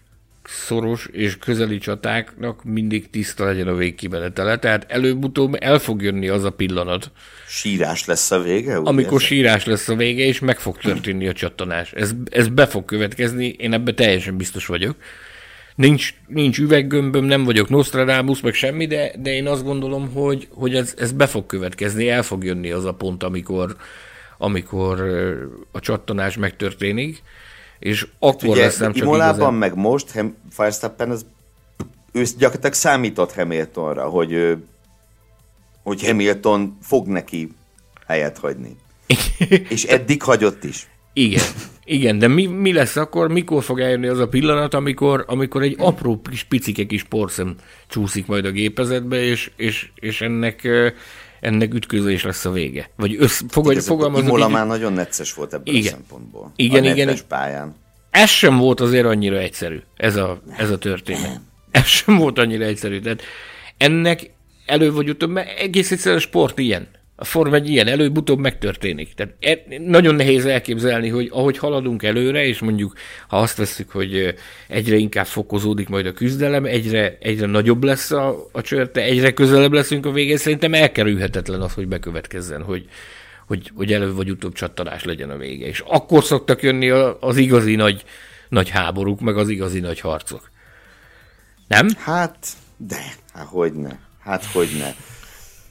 szoros és közeli csatáknak mindig tiszta legyen a végkimenetele, tehát előbb-utóbb el fog jönni az a pillanat. Sírás lesz a vége? Amikor ez? sírás lesz a vége, és meg fog történni a csattanás. Ez, ez be fog következni, én ebben teljesen biztos vagyok. Nincs, nincs üveggömböm, nem vagyok Nostradamus, meg semmi, de, de én azt gondolom, hogy, hogy ez, ez be fog következni, el fog jönni az a pont, amikor, amikor a csattanás megtörténik és akkor Ugye, lesz nem csak Imolában igazán... meg most Hem, Verstappen az ő gyakorlatilag számított Hamiltonra, hogy, hogy Hamilton fog neki helyet hagyni. és eddig hagyott is. Igen, igen, de mi, mi lesz akkor, mikor fog eljönni az a pillanat, amikor, amikor egy apró kis picike kis porszem csúszik majd a gépezetbe, és, és, és ennek ennek ütközés lesz a vége. Vagy össz, fogadj, fogalmazok Imola így, már nagyon necces volt ebből igen. a szempontból. Igen, a igen. pályán. ez sem volt azért annyira egyszerű, ez a, ez a történet. Ez sem volt annyira egyszerű. Tehát ennek elő vagy utóbb, mert egész egyszerűen a sport ilyen. A Form egy ilyen, előbb-utóbb megtörténik. Tehát e, nagyon nehéz elképzelni, hogy ahogy haladunk előre, és mondjuk ha azt veszük, hogy egyre inkább fokozódik majd a küzdelem, egyre, egyre nagyobb lesz a, a csörte, egyre közelebb leszünk a végén, szerintem elkerülhetetlen az, hogy bekövetkezzen, hogy, hogy, hogy előbb vagy utóbb csattanás legyen a vége. És akkor szoktak jönni az igazi nagy, nagy háborúk, meg az igazi nagy harcok. Nem? Hát, de, hát hogy ne. Hát hogy ne.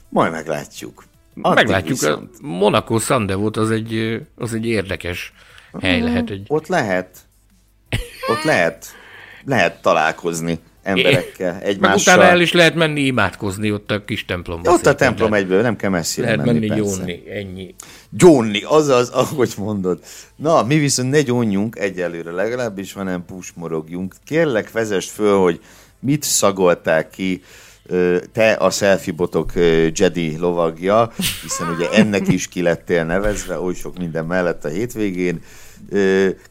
Majd meglátjuk. Addig meglátjuk. Viszont... A Monaco Sandevot az egy, az egy érdekes hely lehet. Egy... Ott lehet. Ott lehet. Lehet találkozni emberekkel, egymással. Meg utána el is lehet menni imádkozni ott a kis templomban. Ott a templom lehet, egyből, nem kell messzire lehet menni. Lehet menni gyónni, ennyi. Gyónni, azaz, ahogy mondod. Na, mi viszont ne gyónjunk egyelőre, legalábbis, hanem pusmorogjunk. Kérlek, vezess föl, hogy mit szagolták ki te a selfie botok Jedi lovagja, hiszen ugye ennek is ki lettél nevezve, oly sok minden mellett a hétvégén.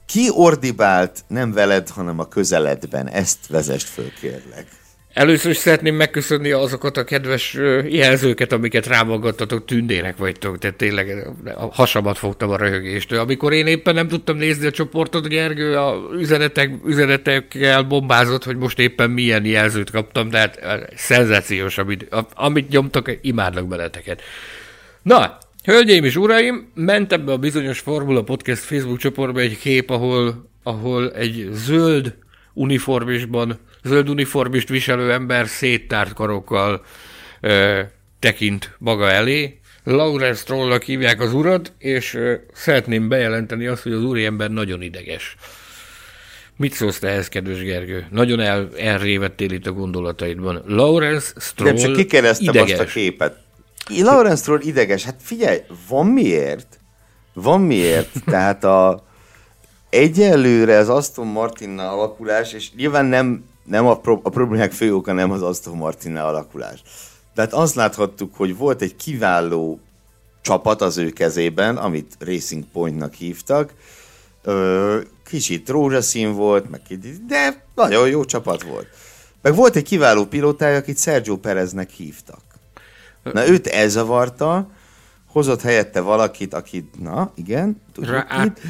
Ki ordibált nem veled, hanem a közeledben? Ezt vezest föl, kérlek. Először is szeretném megköszönni azokat a kedves jelzőket, amiket rámagadtatok, tündérek vagytok, tehát tényleg a hasamat fogtam a röhögéstől. Amikor én éppen nem tudtam nézni a csoportot, Gergő a üzenetek, üzenetekkel bombázott, hogy most éppen milyen jelzőt kaptam, tehát szenzációs, amit, amit nyomtak, imádnak beleteket. Na, hölgyeim és uraim, ment ebbe a bizonyos Formula Podcast Facebook csoportba egy kép, ahol, ahol egy zöld uniformisban zöld uniformist viselő ember széttárt karokkal ö, tekint maga elé. Lawrence Trollnak hívják az urat, és ö, szeretném bejelenteni azt, hogy az úriember nagyon ideges. Mit szólsz te ehhez, kedves Gergő? Nagyon el, elrévettél itt a gondolataidban. Lawrence Stroll Nem, csak kikeresztem ideges. azt a képet. Lawrence Stroll ideges. Hát figyelj, van miért? Van miért? Tehát a egyelőre az Aston Martinnal alakulás, és nyilván nem nem a, pro- a problémák fő oka nem az Aston Martin alakulás. Tehát azt láthattuk, hogy volt egy kiváló csapat az ő kezében, amit Racing Pointnak hívtak, Ö, kicsit rózsaszín volt, meg de nagyon jó csapat volt. Meg volt egy kiváló pilótája, akit Sergio Pereznek hívtak. Na őt elzavarta, hozott helyette valakit, akit, na igen, tudjuk Rá, át,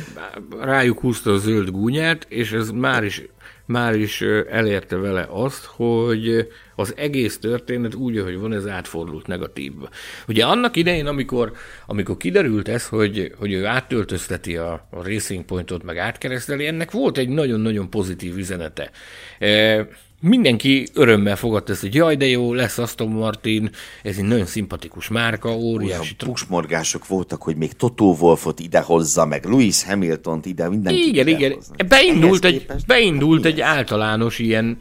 Rájuk húzta a zöld gúnyát, és ez már is már is elérte vele azt, hogy az egész történet úgy, ahogy van, ez átfordult negatívba. Ugye annak idején, amikor, amikor kiderült ez, hogy, hogy ő áttöltözteti a, a Racing Pointot, meg átkereszteli, ennek volt egy nagyon-nagyon pozitív üzenete. E, mindenki örömmel fogadta ezt, hogy jaj, de jó, lesz Aston Martin, ez egy nagyon szimpatikus márka, óriási. Olyan pusmorgások voltak, hogy még Toto Wolfot idehozza, meg Lewis Hamilton-t ide, mindenki Igen, igen. Beindult, egy, beindult egy általános ilyen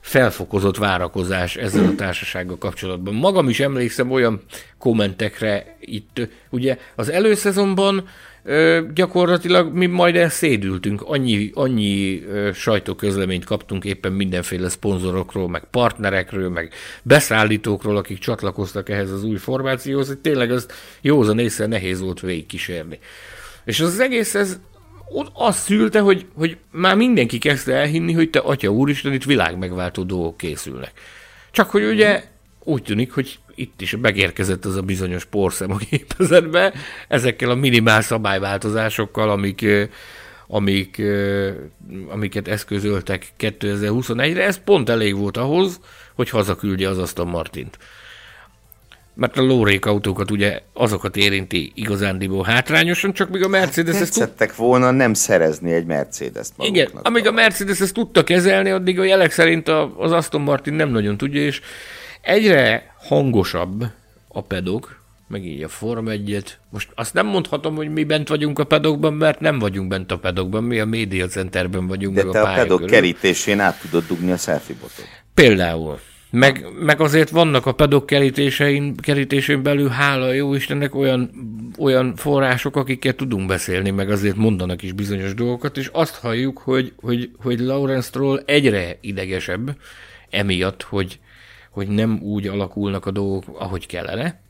felfokozott várakozás ezzel a társasággal kapcsolatban. Magam is emlékszem olyan kommentekre itt, ugye az előszezonban gyakorlatilag mi majd szédültünk, annyi, annyi ö, sajtóközleményt kaptunk éppen mindenféle szponzorokról, meg partnerekről, meg beszállítókról, akik csatlakoztak ehhez az új formációhoz, hogy tényleg az józan észre nehéz volt végigkísérni. És az egész ez azt szülte, hogy, hogy már mindenki kezdte elhinni, hogy te atya úristen, itt világmegváltó dolgok készülnek. Csak hogy ugye úgy tűnik, hogy itt is megérkezett az a bizonyos porszem a gépezetbe, ezekkel a minimál szabályváltozásokkal, amik, amik, amiket eszközöltek 2021-re, ez pont elég volt ahhoz, hogy hazaküldje az Aston Martint. Mert a lórék autókat ugye azokat érinti igazándiból hátrányosan, csak míg a Mercedes hát, ezt tud... volna nem szerezni egy Mercedes-t Igen, amíg a Mercedes ezt tudta kezelni, addig a jelek szerint az Aston Martin nem nagyon tudja, és egyre hangosabb a pedok, meg így a Form 1 Most azt nem mondhatom, hogy mi bent vagyunk a pedokban, mert nem vagyunk bent a pedokban, mi a Media Centerben vagyunk. De meg te a, a pedok körül. kerítésén át tudod dugni a selfie botot. Például. Meg, meg azért vannak a pedok kerítésein, kerítésén belül, hála jó Istennek, olyan, olyan források, akikkel tudunk beszélni, meg azért mondanak is bizonyos dolgokat, és azt halljuk, hogy, hogy, hogy Lawrence Stroll egyre idegesebb, emiatt, hogy, hogy nem úgy alakulnak a dolgok, ahogy kellene.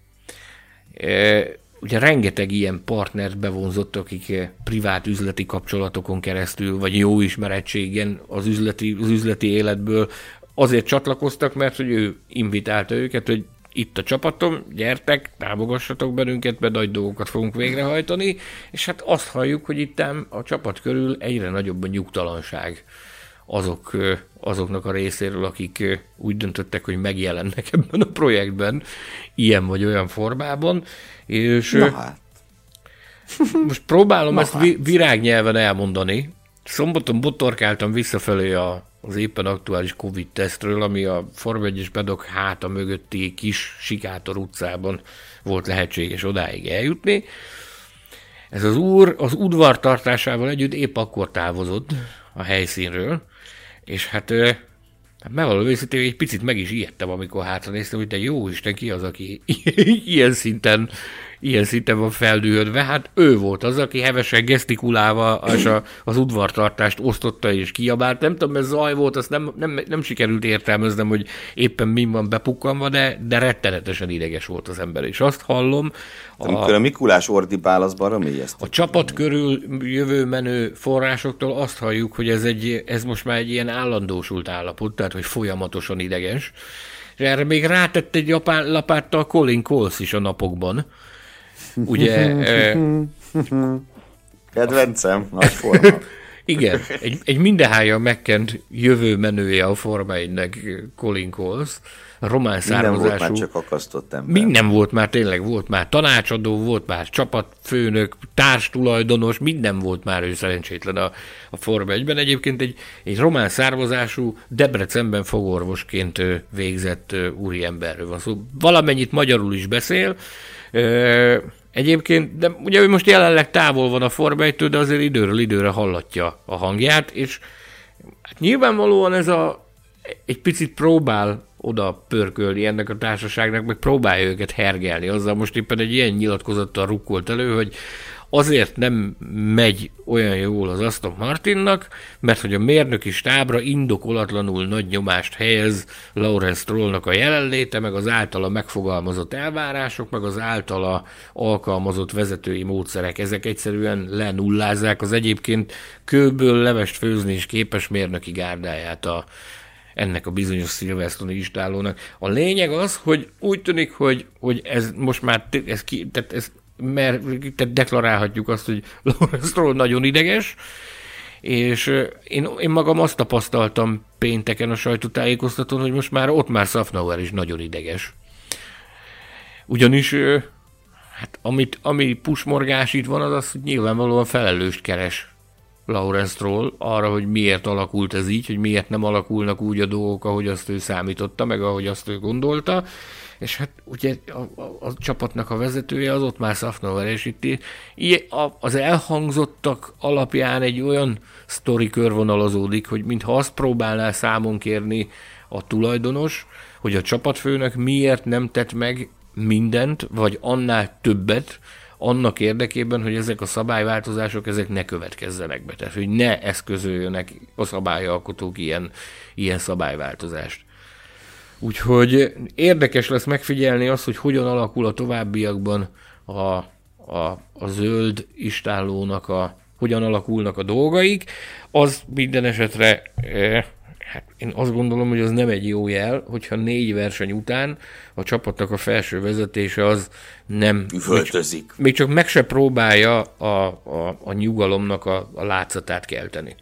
E, ugye rengeteg ilyen partnert bevonzott, akik privát üzleti kapcsolatokon keresztül, vagy jó ismerettségen az üzleti, az üzleti életből azért csatlakoztak, mert hogy ő invitálta őket, hogy itt a csapatom, gyertek, támogassatok bennünket, mert nagy dolgokat fogunk végrehajtani, és hát azt halljuk, hogy itt a csapat körül egyre nagyobb a nyugtalanság azok, azoknak a részéről, akik úgy döntöttek, hogy megjelennek ebben a projektben, ilyen vagy olyan formában, és Na hát. most próbálom Na ezt hát. virágnyelven elmondani. Szombaton botorkáltam visszafelé a, az éppen aktuális Covid-tesztről, ami a Form 1 Bedok háta mögötti kis Sikátor utcában volt lehetséges odáig eljutni. Ez az úr az udvartartásával együtt épp akkor távozott a helyszínről, és hát, hát megvaló őszintén egy picit meg is ijedtem, amikor hátra néztem, hogy de jó Isten, ki az, aki ilyen szinten ilyen szinten van feldühödve. Hát ő volt az, aki hevesen gesztikulálva az, a, az udvartartást osztotta és kiabált. Nem tudom, ez zaj volt, azt nem, nem, nem sikerült értelmeznem, hogy éppen mi van bepukkanva, de, de rettenetesen ideges volt az ember. És azt hallom... A, Amikor a Mikulás ordibál, az baromi ezt. A csapat körül jövő menő forrásoktól azt halljuk, hogy ez, egy, ez most már egy ilyen állandósult állapot, tehát hogy folyamatosan ideges. És erre még rátett egy lapáttal Colin Coles is a napokban, Ugye... Kedvencem, nagy forma. Igen, egy, egy mindenhája megkent jövő menője a Forma 1 Colin Coles, román származású. Minden volt már csak akasztott ember. Minden volt már, tényleg volt már tanácsadó, volt már csapatfőnök, társtulajdonos, minden volt már ő szerencsétlen a, a Forma 1-ben. Egyébként egy, egy román származású, Debrecenben fogorvosként végzett úriemberről van szó. Szóval valamennyit magyarul is beszél, Egyébként, de ugye ő most jelenleg távol van a Forma de azért időről időre hallatja a hangját, és hát nyilvánvalóan ez a egy picit próbál oda pörkölni ennek a társaságnak, meg próbálja őket hergelni. Azzal most éppen egy ilyen nyilatkozattal rukkolt elő, hogy azért nem megy olyan jól az Aston Martinnak, mert hogy a mérnöki stábra indokolatlanul nagy nyomást helyez Lawrence Strollnak a jelenléte, meg az általa megfogalmazott elvárások, meg az általa alkalmazott vezetői módszerek. Ezek egyszerűen lenullázzák az egyébként kőből levest főzni és képes mérnöki gárdáját a, ennek a bizonyos Silverstone istálónak. A lényeg az, hogy úgy tűnik, hogy, hogy ez most már ez, ki, tehát ez mert tehát deklarálhatjuk azt, hogy Lawrence Stroll nagyon ideges, és én, én magam azt tapasztaltam pénteken a sajtótájékoztatón, hogy most már ott már Safnauer is nagyon ideges. Ugyanis hát amit, ami pusmorgás itt van, az az, hogy nyilvánvalóan felelőst keres Lawrence Stroll arra, hogy miért alakult ez így, hogy miért nem alakulnak úgy a dolgok, ahogy azt ő számította, meg ahogy azt ő gondolta, és hát ugye a, a, a csapatnak a vezetője az ott már Szafnover, és itt az elhangzottak alapján egy olyan sztori körvonalazódik, hogy mintha azt próbálná számon kérni a tulajdonos, hogy a csapatfőnök miért nem tett meg mindent, vagy annál többet, annak érdekében, hogy ezek a szabályváltozások ezek ne következzenek be. Tehát, hogy ne eszközöljönek a szabályalkotók ilyen, ilyen szabályváltozást. Úgyhogy érdekes lesz megfigyelni azt, hogy hogyan alakul a továbbiakban a, a, a zöld istállónak a, hogyan alakulnak a dolgaik. Az minden esetre, eh, hát én azt gondolom, hogy az nem egy jó jel, hogyha négy verseny után a csapatnak a felső vezetése az nem... Üvöltözik. Még, még csak meg se próbálja a, a, a nyugalomnak a, a látszatát kelteni.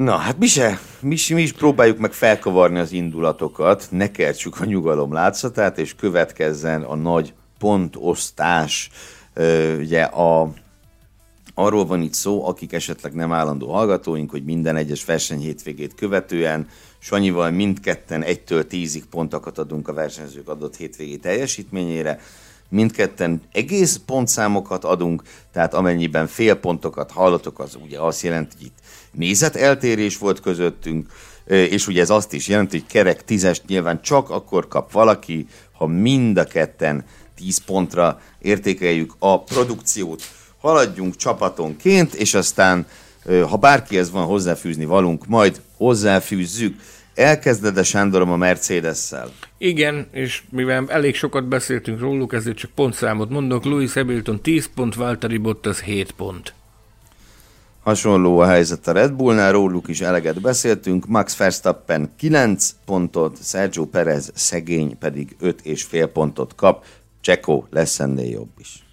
Na, hát mi se, mi, mi is próbáljuk meg felkavarni az indulatokat, ne kertsük a nyugalom látszatát, és következzen a nagy pontosztás. Ugye a, arról van itt szó, akik esetleg nem állandó hallgatóink, hogy minden egyes verseny hétvégét követően Sanyival mindketten 1-től 10-ig pontokat adunk a versenyzők adott hétvégi teljesítményére, mindketten egész pontszámokat adunk, tehát amennyiben fél pontokat hallotok, az ugye azt jelenti, hogy itt nézeteltérés volt közöttünk, és ugye ez azt is jelenti, hogy kerek tízest nyilván csak akkor kap valaki, ha mind a ketten 10 pontra értékeljük a produkciót. Haladjunk csapatonként, és aztán, ha bárkihez van hozzáfűzni valunk, majd hozzáfűzzük. Elkezded a Sándorom a Mercedes-szel? Igen, és mivel elég sokat beszéltünk róluk, ezért csak pontszámot mondok. Louis Hamilton 10 pont, Valtteri Bottas 7 pont. Hasonló a helyzet a Red Bullnál, róluk is eleget beszéltünk. Max Verstappen 9 pontot, Sergio Perez szegény pedig 5,5 pontot kap. Csekó lesz ennél jobb is.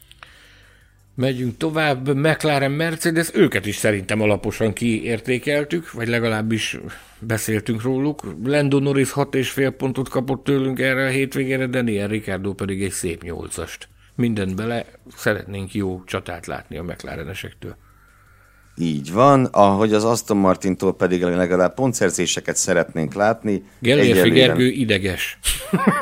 Megyünk tovább, McLaren Mercedes, őket is szerintem alaposan kiértékeltük, vagy legalábbis beszéltünk róluk. Lando Norris 6,5 pontot kapott tőlünk erre a hétvégére, Daniel Ricardo pedig egy szép nyolcast. Mindent bele, szeretnénk jó csatát látni a McLarenesektől. Így van, ahogy az Aston Martintól pedig legalább pontszerzéseket szeretnénk látni. Gellérfi Gergő ideges.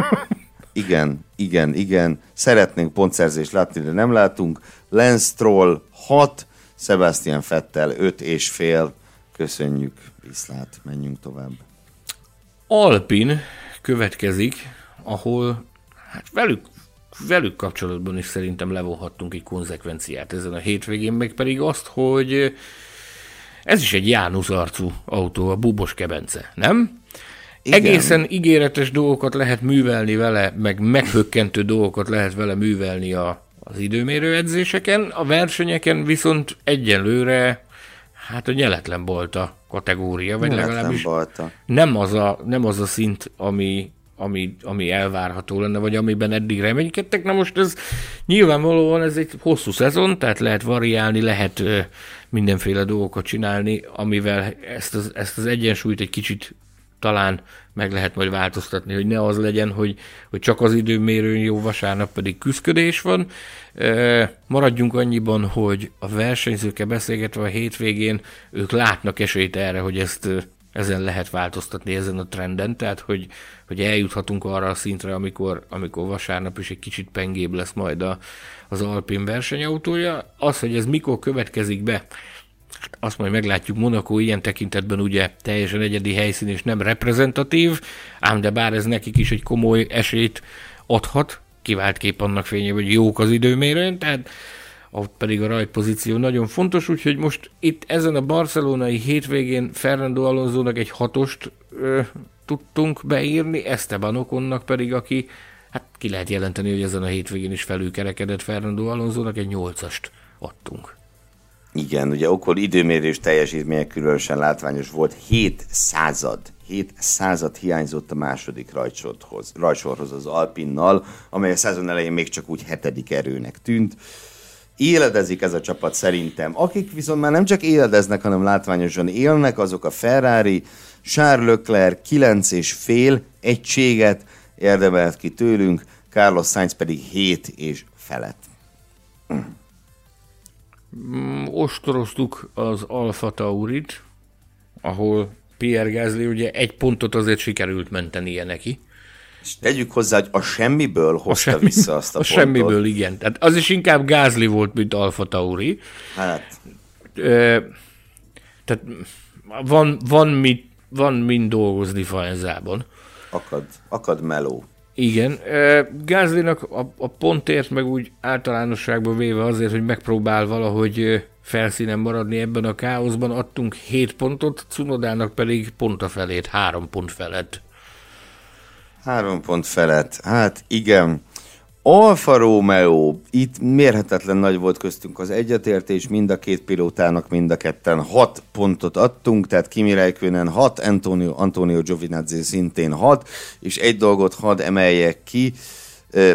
igen, igen, igen. Szeretnénk pontszerzést látni, de nem látunk. Lance Stroll 6, Sebastian Fettel 5 és fél. Köszönjük, viszlát, menjünk tovább. Alpin következik, ahol hát velük, velük kapcsolatban is szerintem levonhattunk egy konzekvenciát ezen a hétvégén, meg pedig azt, hogy ez is egy Jánusz arcú autó, a bubos kebence, nem? Igen. Egészen ígéretes dolgokat lehet művelni vele, meg meghökkentő dolgokat lehet vele művelni a, az időmérő edzéseken, a versenyeken viszont egyenlőre hát a nyeletlen bolta kategória, vagy nyeletlen legalábbis bolta. Nem, az a, nem az a szint, ami, ami, ami elvárható lenne, vagy amiben eddig reménykedtek. Na most ez nyilvánvalóan ez egy hosszú szezon, tehát lehet variálni, lehet mindenféle dolgokat csinálni, amivel ezt az, ezt az egyensúlyt egy kicsit talán meg lehet majd változtatni, hogy ne az legyen, hogy, hogy csak az időmérőn jó, vasárnap pedig küzdködés van. Maradjunk annyiban, hogy a versenyzőkkel beszélgetve a hétvégén ők látnak esélyt erre, hogy ezt ezen lehet változtatni, ezen a trenden, tehát hogy, hogy eljuthatunk arra a szintre, amikor, amikor vasárnap is egy kicsit pengébb lesz majd a, az Alpin versenyautója. Az, hogy ez mikor következik be, azt majd meglátjuk, Monaco ilyen tekintetben ugye teljesen egyedi helyszín és nem reprezentatív, ám de bár ez nekik is egy komoly esélyt adhat, kivált kép annak fényében, hogy jók az időmérőn, tehát ott pedig a rajtpozíció nagyon fontos, úgyhogy most itt ezen a barcelonai hétvégén Fernando alonso egy hatost ö, tudtunk beírni, Esteban Okonnak pedig, aki hát ki lehet jelenteni, hogy ezen a hétvégén is felülkerekedett Fernando alonso egy nyolcast adtunk. Igen, ugye Okol időmérés teljesítménye különösen látványos volt, 7 század, 7 század hiányzott a második rajtsorhoz, rajtsorhoz az Alpinnal, amely a szezon elején még csak úgy hetedik erőnek tűnt. Éledezik ez a csapat szerintem. Akik viszont már nem csak éledeznek, hanem látványosan élnek, azok a Ferrari, Charles Leclerc 9 és fél egységet érdemelt ki tőlünk, Carlos Sainz pedig 7 és felett. Mm, ostoroztuk az Alfa Taurit, ahol Pierre Gasly ugye egy pontot azért sikerült mentenie neki. És tegyük hozzá, hogy a semmiből hozta a semmi, vissza azt a, a pontot. semmiből, igen. Tehát az is inkább Gázli volt, mint Alfa Tauri. Hát. E, tehát van, van, mit, van mind dolgozni Faenzában. Akad, akad meló. Igen, Gázlinak a, a pontért meg úgy általánosságban véve azért, hogy megpróbál valahogy felszínen maradni ebben a káoszban, adtunk 7 pontot, Cunodának pedig pont a felét, 3 pont felett. 3 pont felett, hát igen. Alfa Romeo, itt mérhetetlen nagy volt köztünk az egyetértés, mind a két pilótának mind a ketten 6 pontot adtunk, tehát Kimi Räikkönen 6, Antonio, Antonio Giovinazzi szintén 6, és egy dolgot hadd emeljek ki,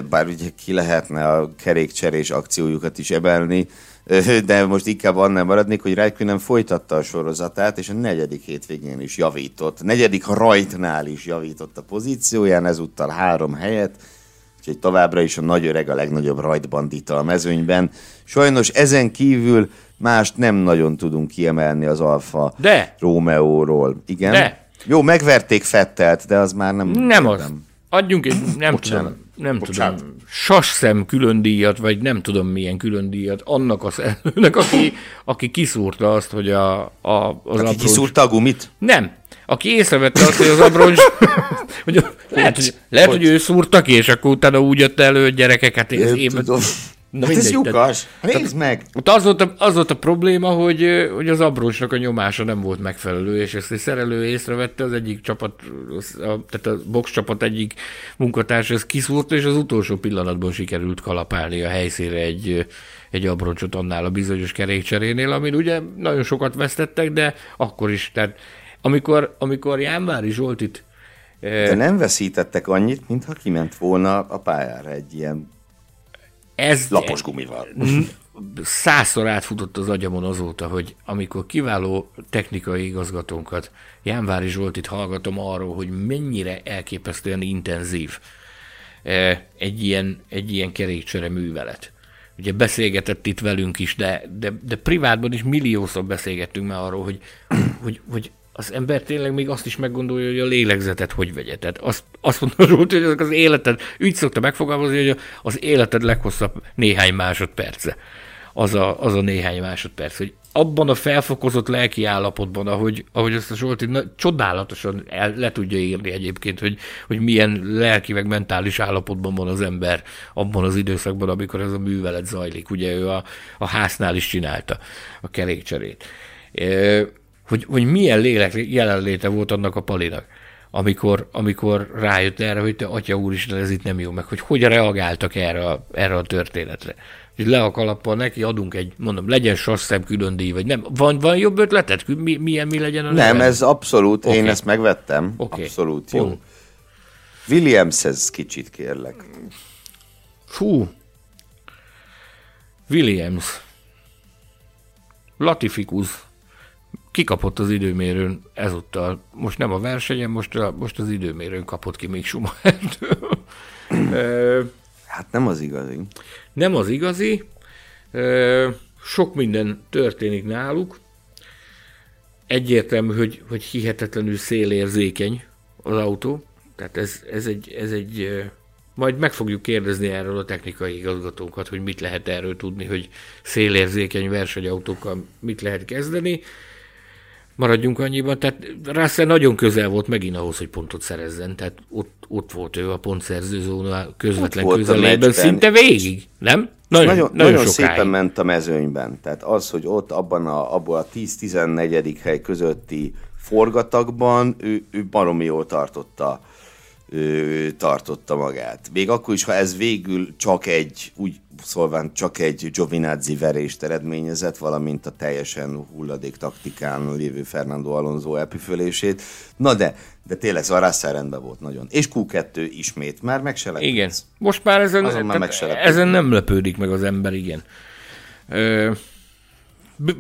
bár ugye ki lehetne a kerékcserés akciójukat is emelni, de most inkább annál maradnék, hogy Räikkönen folytatta a sorozatát, és a negyedik hétvégén is javított, a negyedik rajtnál is javított a pozícióján, ezúttal három helyet, úgyhogy továbbra is a nagy öreg a legnagyobb rajtbandita a mezőnyben. Sajnos ezen kívül mást nem nagyon tudunk kiemelni az Alfa de. Romeo-ról. Igen? De. Jó, megverték Fettelt, de az már nem... Nem az. Adjunk egy, nem Bocsánat. tudom, nem Bocsánat. tudom, sasszem külön díjat, vagy nem tudom milyen külön díjat, annak a szerzőnek, aki, aki kiszúrta azt, hogy a, a, az aki abroncs... kiszúrta a gumit? Nem, aki észrevette azt, hogy az abroncs, hogy lehet, hogy, lehet, hogy ő szúrta ki, és akkor utána úgy jött elő, hogy gyerekeket én, én tudom. Na hát ez lyukas, nézd meg! Az volt, a, az volt a probléma, hogy, hogy az abrócsnak a nyomása nem volt megfelelő, és ezt egy szerelő észrevette, az egyik csapat, a, tehát a box csapat egyik munkatársa ez kiszúrta, és az utolsó pillanatban sikerült kalapálni a helyszínre egy, egy abroncsot annál a bizonyos kerékcserénél, amin ugye nagyon sokat vesztettek, de akkor is, tehát amikor, amikor Jánvári Zsolt itt de nem veszítettek annyit, mintha kiment volna a pályára egy ilyen ez lapos gumival. Százszor átfutott az agyamon azóta, hogy amikor kiváló technikai igazgatónkat, Jánvári Zsoltit hallgatom arról, hogy mennyire elképesztően intenzív egy ilyen, egy ilyen kerékcsere művelet. Ugye beszélgetett itt velünk is, de, de, de privátban is milliószor beszélgettünk már arról, hogy, hogy, hogy az ember tényleg még azt is meggondolja, hogy a lélegzetet hogy vegye. Tehát azt, azt mondom Zsolt, hogy az életed, úgy szokta megfogalmazni, hogy az életed leghosszabb néhány másodperce. Az a, az a néhány másodperc, hogy abban a felfokozott lelki állapotban, ahogy, ahogy ezt a Zsolti na, csodálatosan el, le tudja írni egyébként, hogy, hogy milyen lelki meg mentális állapotban van az ember abban az időszakban, amikor ez a művelet zajlik. Ugye ő a, a háznál is csinálta a kerékcserét. E, hogy, hogy milyen lélek jelenléte volt annak a palinak, amikor, amikor rájött erre, hogy te atya úristen, ez itt nem jó, meg hogy hogyan reagáltak erre a, erre a történetre. Hogy le a kalappal neki adunk egy, mondom, legyen sasszem külön díj, vagy nem. Van, van jobb ötleted? Mi, milyen mi legyen a Nem, ez abszolút, okay. én ezt megvettem. Okay. Abszolút jó. Pont. Williams, ez kicsit kérlek. Fú. Williams. Latifikus kikapott az időmérőn ezúttal. Most nem a versenyen, most, a, most az időmérőn kapott ki még Schumachertől. hát nem az igazi. Nem az igazi. Sok minden történik náluk. Egyértelmű, hogy, hogy hihetetlenül szélérzékeny az autó. Tehát ez, ez egy, ez egy majd meg fogjuk kérdezni erről a technikai igazgatókat, hogy mit lehet erről tudni, hogy szélérzékeny versenyautókkal mit lehet kezdeni maradjunk annyiban, tehát Russell nagyon közel volt megint ahhoz, hogy pontot szerezzen, tehát ott, ott volt ő a pontszerző zóna közvetlen közelében, szinte végig, nem? Nagyon, nagyon, nagyon, nagyon szépen ment a mezőnyben, tehát az, hogy ott abban a, abban a 10-14. hely közötti forgatagban ő, ő baromi jól tartotta tartotta magát. Még akkor is, ha ez végül csak egy, úgy szólván csak egy Giovinazzi verést eredményezett, valamint a teljesen hulladék taktikán lévő Fernando Alonso epifölését. Na de, de tényleg szóval Russell rendben volt nagyon. És Q2 ismét, már meg se Igen, most már ezen, Azon már meg se ezen nem lepődik meg az ember, igen. Ö,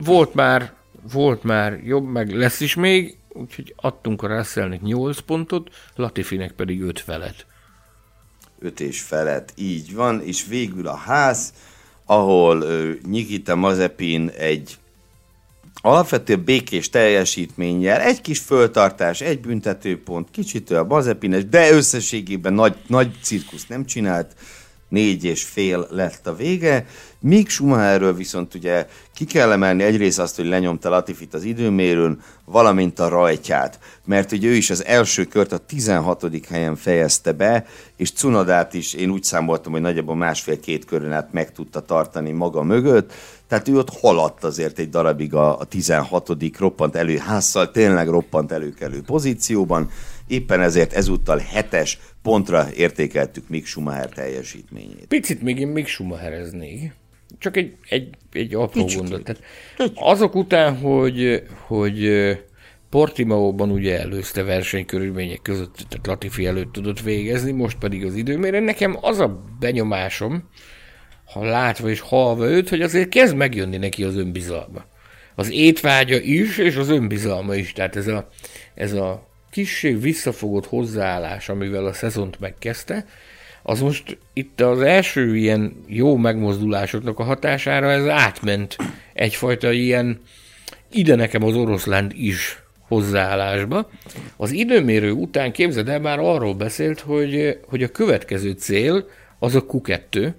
volt már, volt már jobb, meg lesz is még, úgyhogy adtunk a Russellnek 8 pontot, Latifinek pedig 5 felet. 5 és felett, így van, és végül a ház, ahol ö, Nikita Mazepin egy alapvető békés teljesítménnyel, egy kis föltartás, egy büntetőpont, kicsit a Mazepines, de összességében nagy, nagy cirkusz nem csinált, négy és fél lett a vége, míg Schumacherről viszont ugye ki kell emelni egyrészt azt, hogy lenyomta Latifit az időmérőn, valamint a rajtját, mert ugye ő is az első kört a 16. helyen fejezte be, és Cunodát is én úgy számoltam, hogy nagyjából másfél-két körön át meg tudta tartani maga mögött, tehát ő ott haladt azért egy darabig a, a 16. roppant előházzal, tényleg roppant előkelő pozícióban, éppen ezért ezúttal hetes pontra értékeltük Mick Schumacher teljesítményét. Picit még én Mick Schumachereznék. Csak egy, egy, egy apró gondot. Tehát azok után, hogy, hogy Portimaóban ugye előzte versenykörülmények között, tehát Latifi előtt tudott végezni, most pedig az időmérő. Nekem az a benyomásom, ha látva és halva őt, hogy azért kezd megjönni neki az önbizalma. Az étvágya is, és az önbizalma is. Tehát ez a, ez a kissé visszafogott hozzáállás, amivel a szezont megkezdte, az most itt az első ilyen jó megmozdulásoknak a hatására ez átment egyfajta ilyen ide nekem az oroszlán is hozzáállásba. Az időmérő után képzeld el, már arról beszélt, hogy, hogy a következő cél az a Q2,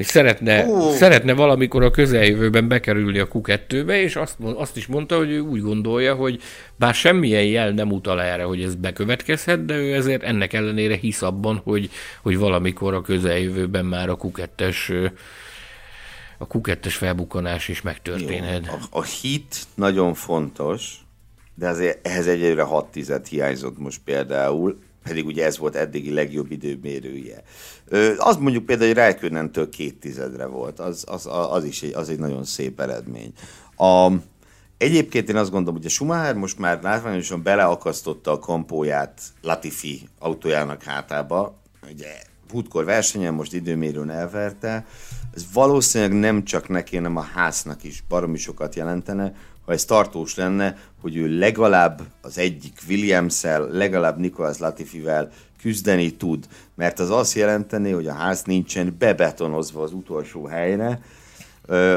és szeretne, oh. szeretne valamikor a közeljövőben bekerülni a Q2-be, és azt, azt is mondta, hogy ő úgy gondolja, hogy bár semmilyen jel nem utal erre, hogy ez bekövetkezhet, de ő ezért ennek ellenére hisz abban, hogy, hogy valamikor a közeljövőben már a Q2-es a Q2-es felbukkanás is megtörténhet. Jó, a, a hit nagyon fontos, de azért ehhez egyre 6 tized hiányzott most például, pedig ugye ez volt eddigi legjobb időmérője. Az mondjuk például, hogy Räikönentől két tizedre volt, az, az, az is egy, az egy nagyon szép eredmény. A, Egyébként én azt gondolom, hogy a Schumacher most már látványosan beleakasztotta a kampóját Latifi autójának hátába. Ugye Hútkor versenyen most időmérőn elverte. Ez valószínűleg nem csak neki, hanem a háznak is baromi sokat jelentene, ha ez tartós lenne, hogy ő legalább az egyik Williams-el, legalább Nicolas Latifivel küzdeni tud, mert az azt jelenteni, hogy a ház nincsen bebetonozva az utolsó helyre,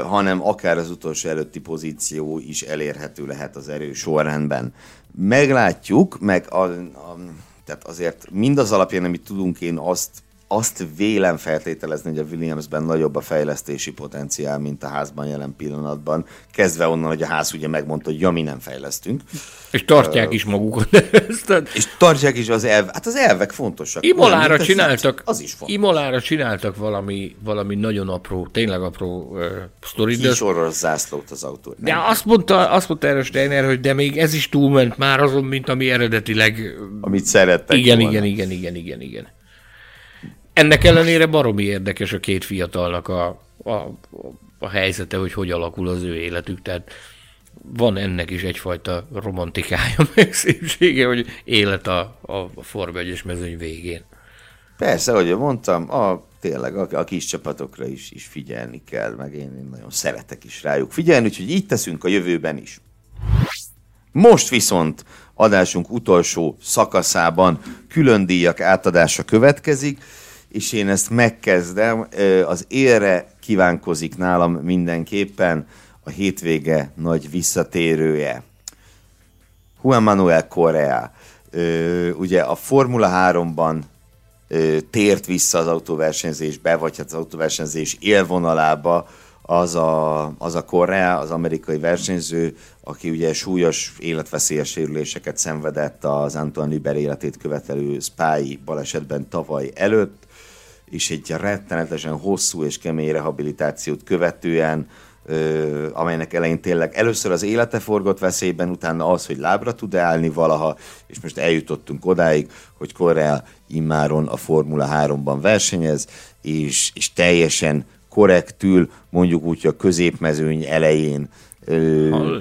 hanem akár az utolsó előtti pozíció is elérhető lehet az erő sorrendben. Meglátjuk, meg a, a, tehát azért mindaz alapján, amit tudunk, én azt azt vélem feltételezni, hogy a Williamsben nagyobb a fejlesztési potenciál, mint a házban jelen pillanatban. Kezdve onnan, hogy a ház ugye megmondta, hogy ja, mi nem fejlesztünk. És tartják uh, is magukat. és tartják is az elv, hát az elvek fontosak. Imolára Olyan, csináltak, az is fontos. Imolára csináltak valami, valami nagyon apró, tényleg apró uh, sztorit. Zászlót az autó. De azt mondta, azt mondta erős Steiner, hogy de még ez is túlment már azon, mint ami eredetileg... Amit szerettek igen, volna. Igen, igen, igen, igen, igen. Ennek ellenére baromi érdekes a két fiatalnak a, a, a helyzete, hogy hogy alakul az ő életük, tehát van ennek is egyfajta romantikája, meg szépsége, hogy élet a, a Forma 1 mezőny végén. Persze, ahogy mondtam, a, tényleg a, a kis csapatokra is, is figyelni kell, meg én, én nagyon szeretek is rájuk figyelni, úgyhogy így teszünk a jövőben is. Most viszont adásunk utolsó szakaszában külön díjak átadása következik, és én ezt megkezdem. Az élre kívánkozik nálam mindenképpen a hétvége nagy visszatérője. Juan Manuel Correa. Ugye a Formula 3-ban tért vissza az autóversenyzésbe, vagy hát az autóversenyzés élvonalába az a, az a Correa, az amerikai versenyző, aki ugye súlyos életveszélyes sérüléseket szenvedett az Antoine Liber életét követelő Spy balesetben tavaly előtt és egy rettenetesen hosszú és kemény rehabilitációt követően, ö, amelynek elején tényleg először az élete forgott veszélyben, utána az, hogy lábra tud állni valaha, és most eljutottunk odáig, hogy Korea immáron a Formula 3-ban versenyez, és, és teljesen korrektül, mondjuk úgy, a középmezőny elején ö,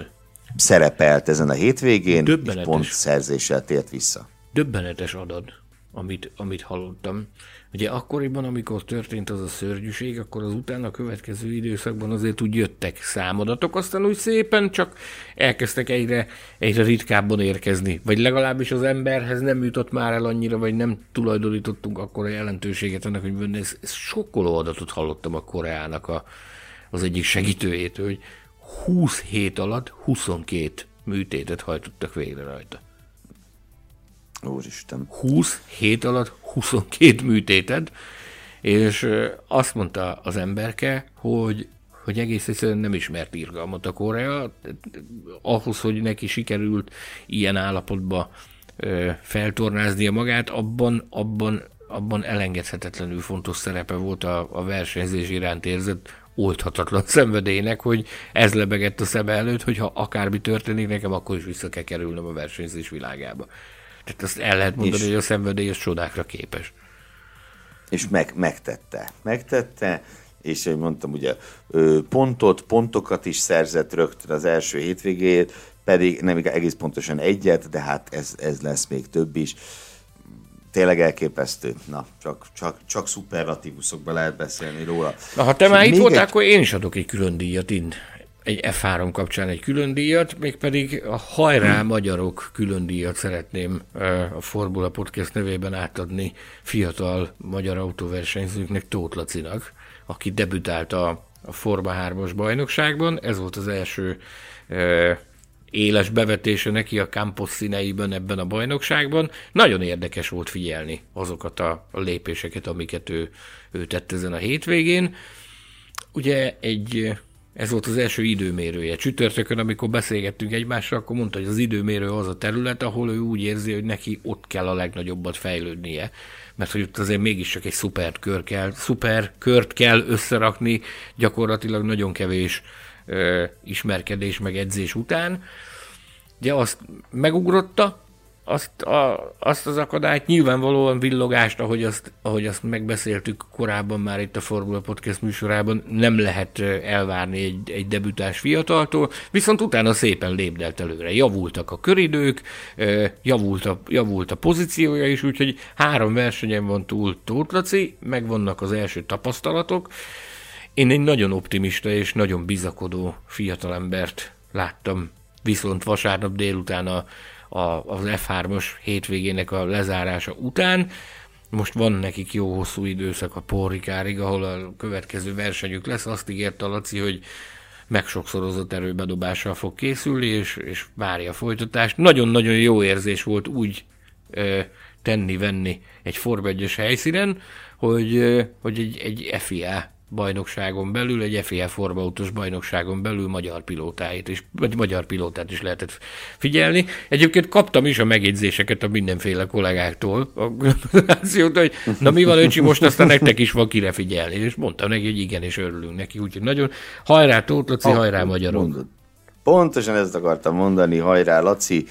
szerepelt ezen a hétvégén, és pont szerzéssel tért vissza. Döbbenetes adat, amit, amit hallottam. Ugye akkoriban, amikor történt az a szörnyűség, akkor az utána következő időszakban azért úgy jöttek számadatok, aztán úgy szépen csak elkezdtek egyre, egyre ritkábban érkezni. Vagy legalábbis az emberhez nem jutott már el annyira, vagy nem tulajdonítottunk akkor a jelentőséget ennek, hogy ez, ez sokkoló adatot hallottam a Koreának a, az egyik segítőjétől, hogy 20 hét alatt 22 műtétet hajtottak végre rajta. Úristen. 20 hét alatt 22 műtéted, és azt mondta az emberke, hogy hogy egész egyszerűen nem ismert irgalmat a Korea, ahhoz, hogy neki sikerült ilyen állapotba feltornáznia magát, abban, abban, abban elengedhetetlenül fontos szerepe volt a, a versenyzés iránt érzett oldhatatlan szenvedélynek, hogy ez lebegett a szem előtt, hogy ha akármi történik nekem, akkor is vissza kell kerülnöm a versenyzés világába. Tehát azt el lehet mondani, és, hogy a szenvedélyes csodákra képes. És meg, megtette. Megtette, és ahogy mondtam, ugye pontot, pontokat is szerzett rögtön az első hétvégét, pedig nem egész pontosan egyet, de hát ez, ez lesz még több is. Tényleg elképesztő. Na, csak, csak, csak szuperlatívuszokban lehet beszélni róla. Na, ha te már itt voltál, egy... akkor én is adok egy külön díjat ind egy F3 kapcsán egy külön díjat, mégpedig a Hajrá hmm. Magyarok külön díjat szeretném a Formula Podcast nevében átadni fiatal magyar autóversenyzőknek Tóth Lacinak, aki debütált a, a Forma 3-as bajnokságban. Ez volt az első e, éles bevetése neki a Campos színeiben ebben a bajnokságban. Nagyon érdekes volt figyelni azokat a, a lépéseket, amiket ő, ő tett ezen a hétvégén. Ugye egy Ez volt az első időmérője. Csütörtökön, amikor beszélgettünk egymással, akkor mondta, hogy az időmérő az a terület, ahol ő úgy érzi, hogy neki ott kell a legnagyobbat fejlődnie. Mert hogy ott azért mégiscsak egy szuper kör kell, szuper kört kell összerakni, gyakorlatilag nagyon kevés ö, ismerkedés meg edzés után. Ugye azt megugrotta, azt, a, azt az akadályt, nyilvánvalóan villogást, ahogy azt, ahogy azt megbeszéltük korábban már itt a Formula Podcast műsorában, nem lehet elvárni egy, egy debütás fiataltól, viszont utána szépen lépdelt előre. Javultak a köridők, javult a, javult a pozíciója is, úgyhogy három versenyen van túl Tóth Laci, megvannak az első tapasztalatok. Én egy nagyon optimista és nagyon bizakodó fiatalembert láttam viszont vasárnap délután a a, az F3-os hétvégének a lezárása után. Most van nekik jó hosszú időszak a Porrikárig, ahol a következő versenyük lesz. Azt ígérte a Laci, hogy megsokszorozott erőbedobással fog készülni, és, és várja a folytatást. Nagyon-nagyon jó érzés volt úgy ö, tenni-venni egy Form 1 helyszínen, hogy, hogy egy, egy FIA bajnokságon belül, egy FIA formautós bajnokságon belül magyar pilótáit is, vagy magyar pilótát is lehetett figyelni. Egyébként kaptam is a megjegyzéseket a mindenféle kollégáktól, a hogy na mi van, öcsi, most aztán nektek is van kire figyelni. És mondtam neki, hogy igen, és örülünk neki. Úgyhogy nagyon hajrá Tóth Laci, hajrá magyarok. Mondod. Pontosan ezt akartam mondani, hajrá Laci,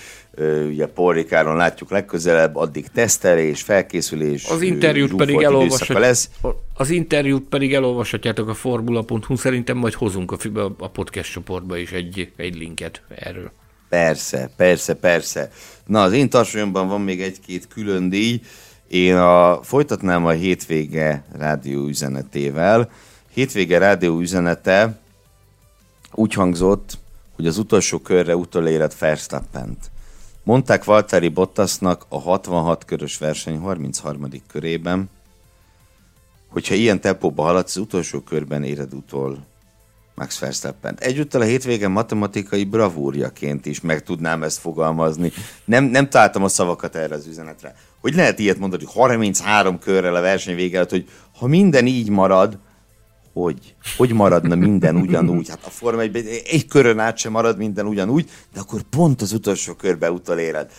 ugye Porrikáron látjuk legközelebb, addig tesztelés, felkészülés, az interjút pedig elolvashat, lesz. Az interjút pedig elolvashatjátok a formula.hu, szerintem majd hozunk a, a podcast csoportba is egy, egy linket erről. Persze, persze, persze. Na, az én tarsolyomban van még egy-két külön díj. Én a, folytatnám a hétvége rádió üzenetével. Hétvége rádió üzenete úgy hangzott, hogy az utolsó körre utoléret Verstappent. Mondták Valtteri Bottasnak a 66 körös verseny 33. körében, hogyha ilyen tempóba haladsz, az utolsó körben éred utol Max Verstappen. Egyúttal a hétvégen matematikai bravúrjaként is meg tudnám ezt fogalmazni. Nem, nem találtam a szavakat erre az üzenetre. Hogy lehet ilyet mondani, hogy 33 körrel a verseny vége hogy ha minden így marad, hogy, hogy maradna minden ugyanúgy? Hát a Forma 1 egy körön át sem marad minden ugyanúgy, de akkor pont az utolsó körbe utaléred.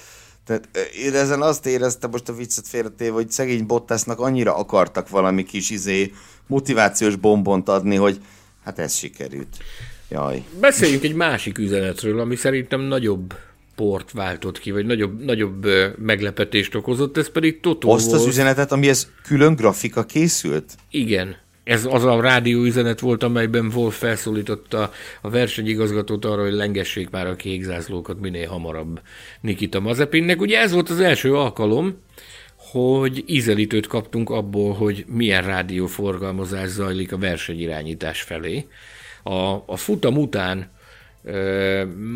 Tehát én ezen azt éreztem most a viccet félretéve, hogy szegény Bottasnak annyira akartak valami kis izé motivációs bombont adni, hogy hát ez sikerült. Jaj. Beszéljünk egy másik üzenetről, ami szerintem nagyobb port váltott ki, vagy nagyobb, nagyobb meglepetést okozott, ez pedig Totó Azt volt. az üzenetet, amihez külön grafika készült? Igen ez az a rádió üzenet volt, amelyben Wolf felszólította a versenyigazgatót arra, hogy lengessék már a kék zászlókat minél hamarabb Nikita Mazepinnek. Ugye ez volt az első alkalom, hogy ízelítőt kaptunk abból, hogy milyen rádióforgalmazás zajlik a versenyirányítás felé. A, a futam után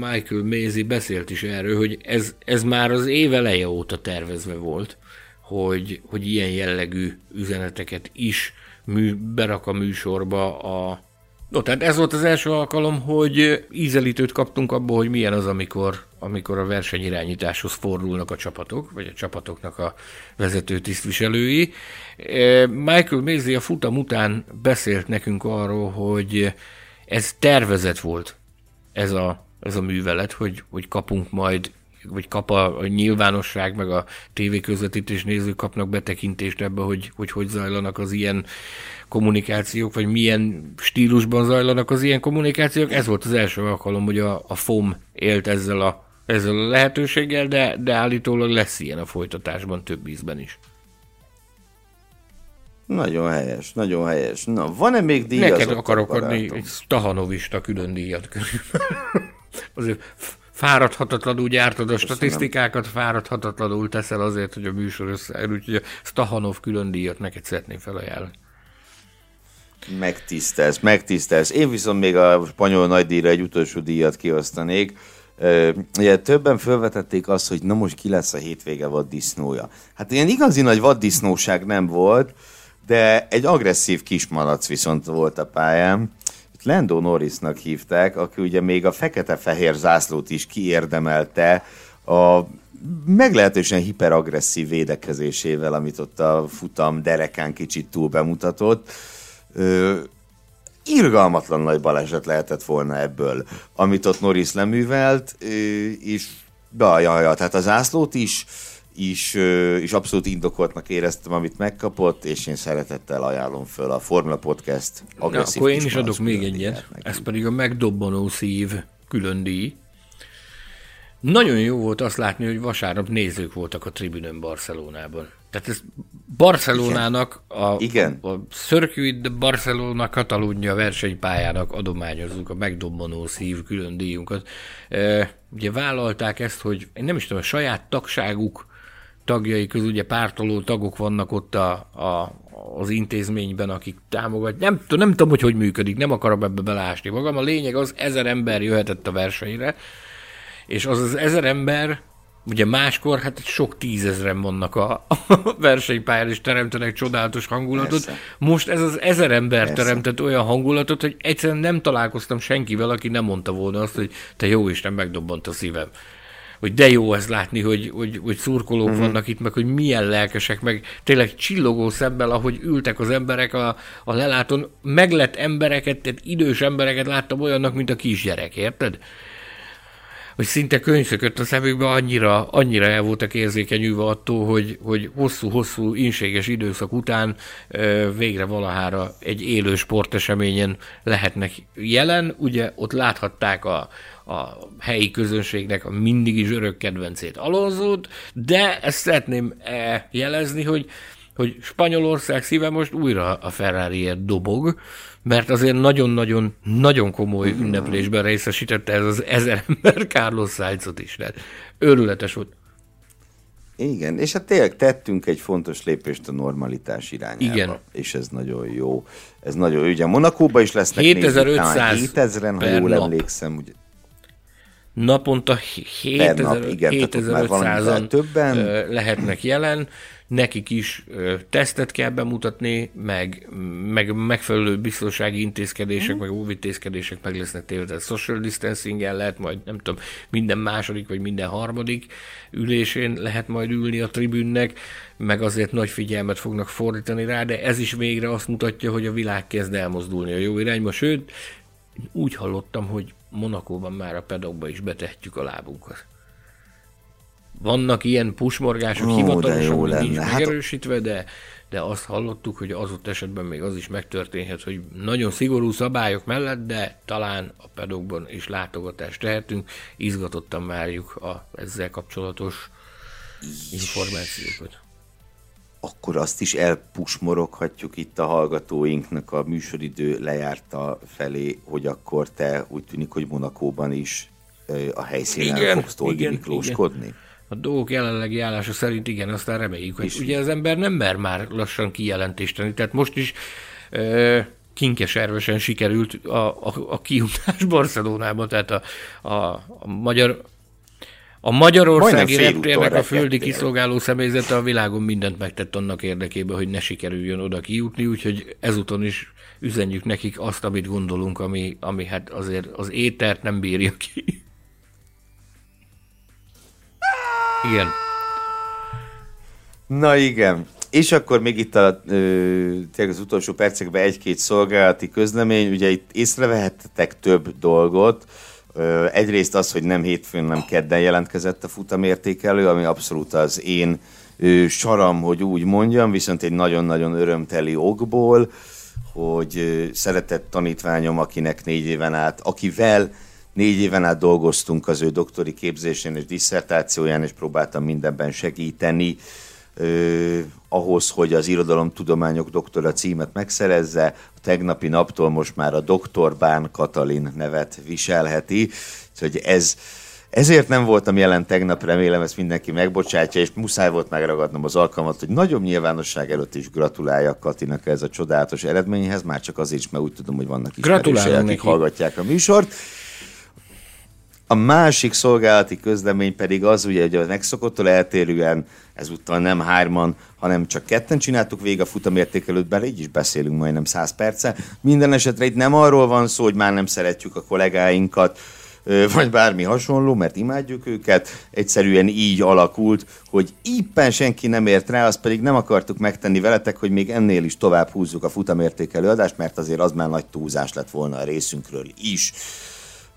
Michael Maisie beszélt is erről, hogy ez, ez már az év eleje óta tervezve volt, hogy, hogy ilyen jellegű üzeneteket is mű, berak a műsorba a... No, tehát ez volt az első alkalom, hogy ízelítőt kaptunk abból, hogy milyen az, amikor, amikor a versenyirányításhoz fordulnak a csapatok, vagy a csapatoknak a vezető tisztviselői. E, Michael Maisie a futam után beszélt nekünk arról, hogy ez tervezet volt, ez a, ez a művelet, hogy, hogy kapunk majd vagy kap a, a nyilvánosság, meg a tévéközvetítés nézők kapnak betekintést ebbe, hogy, hogy hogy zajlanak az ilyen kommunikációk, vagy milyen stílusban zajlanak az ilyen kommunikációk. Ez volt az első alkalom, hogy a, a FOM élt ezzel a, ezzel a lehetőséggel, de, de állítólag lesz ilyen a folytatásban több ízben is. Nagyon helyes, nagyon helyes. Na, van-e még díjazott? Neked akarok adni egy Stahanovista külön díjat körülbelül. Azért fáradhatatlanul gyártod a statisztikákat, fáradhatatlanul teszel azért, hogy a műsor összeáll, úgyhogy a Stahanov külön díjat neked szeretném felajánlani. Megtisztelsz, megtisztelsz. Én viszont még a spanyol nagydíjra egy utolsó díjat kiosztanék. Ugye többen felvetették azt, hogy na most ki lesz a hétvége vaddisznója. Hát ilyen igazi nagy vaddisznóság nem volt, de egy agresszív kismalac viszont volt a pályán. Lando Norrisnak hívták, aki ugye még a fekete-fehér zászlót is kiérdemelte a meglehetősen hiperagresszív védekezésével, amit ott a futam derekán kicsit túl bemutatott. irgalmatlan nagy baleset lehetett volna ebből, amit ott Norris leművelt, és ja, ja, ja, tehát az ászlót is, is, is abszolút indokoltnak éreztem, amit megkapott, és én szeretettel ajánlom föl a Formula Podcast agresszív Na, akkor én is adok még egyet, ez pedig a megdobbanó szív külön díj. Nagyon jó volt azt látni, hogy vasárnap nézők voltak a tribünön Barcelonában. Tehát ez Barcelonának, a, Igen. a, a Circuit de Barcelona Katalónia versenypályának adományozzuk a megdobbanó szív külön díjunkat. E, ugye vállalták ezt, hogy én nem is tudom, a saját tagságuk tagjai közül ugye pártoló tagok vannak ott a, a, az intézményben, akik támogatják. Nem, nem tudom, hogy hogy működik, nem akarom ebbe belásni magam. A lényeg az, ezer ember jöhetett a versenyre, és az az ezer ember, ugye máskor hát sok tízezren vannak a, a versenypályán, és teremtenek csodálatos hangulatot. Persze. Most ez az ezer ember Persze. teremtett olyan hangulatot, hogy egyszerűen nem találkoztam senkivel, aki nem mondta volna azt, hogy te jó Isten, megdobbant a szívem hogy de jó ez látni, hogy, hogy, hogy szurkolók uh-huh. vannak itt, meg hogy milyen lelkesek, meg tényleg csillogó szemmel, ahogy ültek az emberek a, a lelátón, meglett embereket, tehát idős embereket láttam olyannak, mint a kisgyerek, érted? Hogy szinte könyvszökött a szemükbe, annyira, annyira el voltak érzékenyülve attól, hogy, hogy hosszú-hosszú inséges időszak után végre valahára egy élő sporteseményen lehetnek jelen. Ugye ott láthatták a, a helyi közönségnek a mindig is örök kedvencét Alonzót, de ezt szeretném jelezni, hogy hogy Spanyolország szíve most újra a ferrari dobog, mert azért nagyon-nagyon nagyon komoly ünneplésben részesítette ez az ezer ember Carlos Sainzot is. Tehát őrületes volt. Igen, és hát tényleg tettünk egy fontos lépést a normalitás irányába. Igen. És ez nagyon jó. Ez nagyon jó. Ugye Monakóban is lesznek 7500 7000-en, ha jól nap. emlékszem. Ugye, naponta 7500-an többen lehetnek jelen nekik is tesztet kell bemutatni, meg, meg megfelelő biztonsági intézkedések, mm. meg óvintézkedések meg lesznek téve, tehát social distancing lehet majd, nem tudom, minden második vagy minden harmadik ülésén lehet majd ülni a tribünnek, meg azért nagy figyelmet fognak fordítani rá, de ez is végre azt mutatja, hogy a világ kezd elmozdulni a jó irányba, sőt, úgy hallottam, hogy Monakóban már a pedokba is betehetjük a lábunkat. Vannak ilyen pusmorgások, Ó, hivatalosan még nincs hát... megerősítve, de, de azt hallottuk, hogy az ott esetben még az is megtörténhet, hogy nagyon szigorú szabályok mellett, de talán a pedokban is látogatást tehetünk. Izgatottan várjuk a ezzel kapcsolatos információkat. Akkor azt is elpusmoroghatjuk itt a hallgatóinknak a műsoridő lejárta felé, hogy akkor te úgy tűnik, hogy Monakóban is a helyszínen igen, fogsz Toldi Miklóskodni. Igen a dolgok jelenlegi állása szerint igen, aztán reméljük, hogy ugye az ember nem mer már lassan kijelentést tenni. Tehát most is ö, kinkeservesen sikerült a, a, a kiutás Barcelonába, tehát a, a, a magyar a Magyarországi reptérnek a földi kiszolgáló személyzete a világon mindent megtett annak érdekében, hogy ne sikerüljön oda kijutni, úgyhogy ezúton is üzenjük nekik azt, amit gondolunk, ami, ami hát azért az étert nem bírja ki. Igen. Na igen. És akkor még itt a, ö, az utolsó percekben egy-két szolgálati közlemény. Ugye itt észrevehettek több dolgot. Ö, egyrészt az, hogy nem hétfőn, nem kedden jelentkezett a futamértékelő, ami abszolút az én ö, saram, hogy úgy mondjam, viszont egy nagyon-nagyon örömteli okból, hogy ö, szeretett tanítványom, akinek négy éven át, akivel Négy éven át dolgoztunk az ő doktori képzésén és disszertációján, és próbáltam mindenben segíteni eh, ahhoz, hogy az irodalomtudományok doktora címet megszerezze. A tegnapi naptól most már a doktor Bán Katalin nevet viselheti. Úgyhogy ez, ezért nem voltam jelen tegnap, remélem ezt mindenki megbocsátja, és muszáj volt megragadnom az alkalmat, hogy nagyobb nyilvánosság előtt is gratuláljak Katinak ez a csodálatos eredményhez, már csak azért is, mert úgy tudom, hogy vannak ismerősei, akik neki. hallgatják a műsort. A másik szolgálati közlemény pedig az, ugye, hogy a megszokottól eltérően ezúttal nem hárman, hanem csak ketten csináltuk végig a futamértékelőt, bele így is beszélünk majdnem száz perce. Minden esetre itt nem arról van szó, hogy már nem szeretjük a kollégáinkat, vagy bármi hasonló, mert imádjuk őket. Egyszerűen így alakult, hogy éppen senki nem ért rá, azt pedig nem akartuk megtenni veletek, hogy még ennél is tovább húzzuk a futamértékelő adást, mert azért az már nagy túlzás lett volna a részünkről is.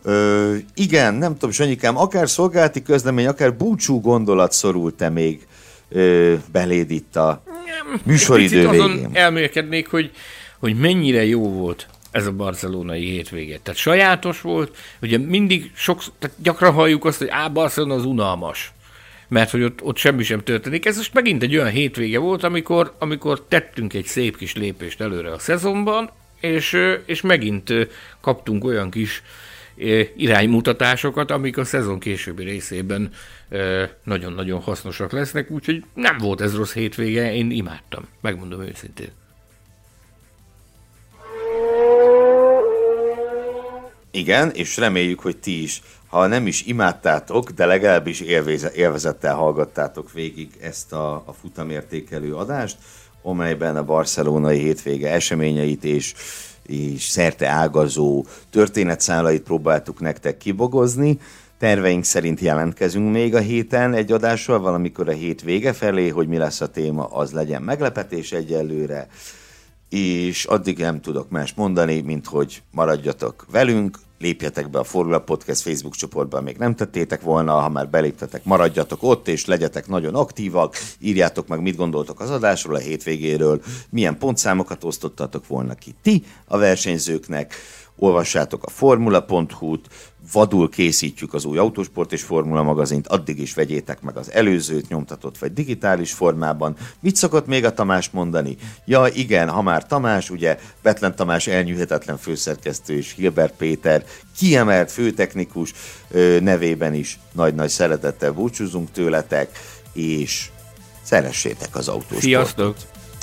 Ö, igen, nem tudom, Sanyikám, akár szolgálati közlemény, akár búcsú gondolat szorult-e még ö, beléd itt a műsoridő végén? Azon elmélkednék, hogy, hogy mennyire jó volt ez a barcelonai hétvége. Tehát sajátos volt, ugye mindig sok, tehát gyakran halljuk azt, hogy á, Barcelona az unalmas mert hogy ott, ott semmi sem történik. Ez most megint egy olyan hétvége volt, amikor, amikor tettünk egy szép kis lépést előre a szezonban, és, és megint kaptunk olyan kis iránymutatásokat, amik a szezon későbbi részében nagyon-nagyon hasznosak lesznek, úgyhogy nem volt ez rossz hétvége, én imádtam, megmondom őszintén. Igen, és reméljük, hogy ti is, ha nem is imádtátok, de legalábbis élvezettel hallgattátok végig ezt a, a futamértékelő adást, amelyben a barcelonai hétvége eseményeit és, és szerte ágazó történetszálait próbáltuk nektek kibogozni. Terveink szerint jelentkezünk még a héten egy adással, valamikor a hét vége felé, hogy mi lesz a téma, az legyen meglepetés egyelőre és addig nem tudok más mondani, mint hogy maradjatok velünk, lépjetek be a Formulat Podcast Facebook csoportba, még nem tettétek volna, ha már beléptetek, maradjatok ott, és legyetek nagyon aktívak, írjátok meg, mit gondoltok az adásról, a hétvégéről, milyen pontszámokat osztottatok volna ki ti a versenyzőknek, olvassátok a formula.hu-t, vadul készítjük az új Autosport és Formula magazint, addig is vegyétek meg az előzőt nyomtatott vagy digitális formában. Mit szokott még a Tamás mondani? Ja igen, ha már Tamás, ugye Betlen Tamás elnyűhetetlen főszerkesztő és Hilbert Péter kiemelt főtechnikus nevében is nagy-nagy szeretettel búcsúzunk tőletek, és szeressétek az autósportot. Sziasztok!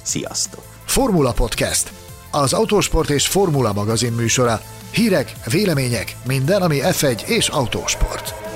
Sziasztok! Formula Podcast az Autósport és Formula magazin műsora. Hírek, vélemények, minden, ami F1 és autósport.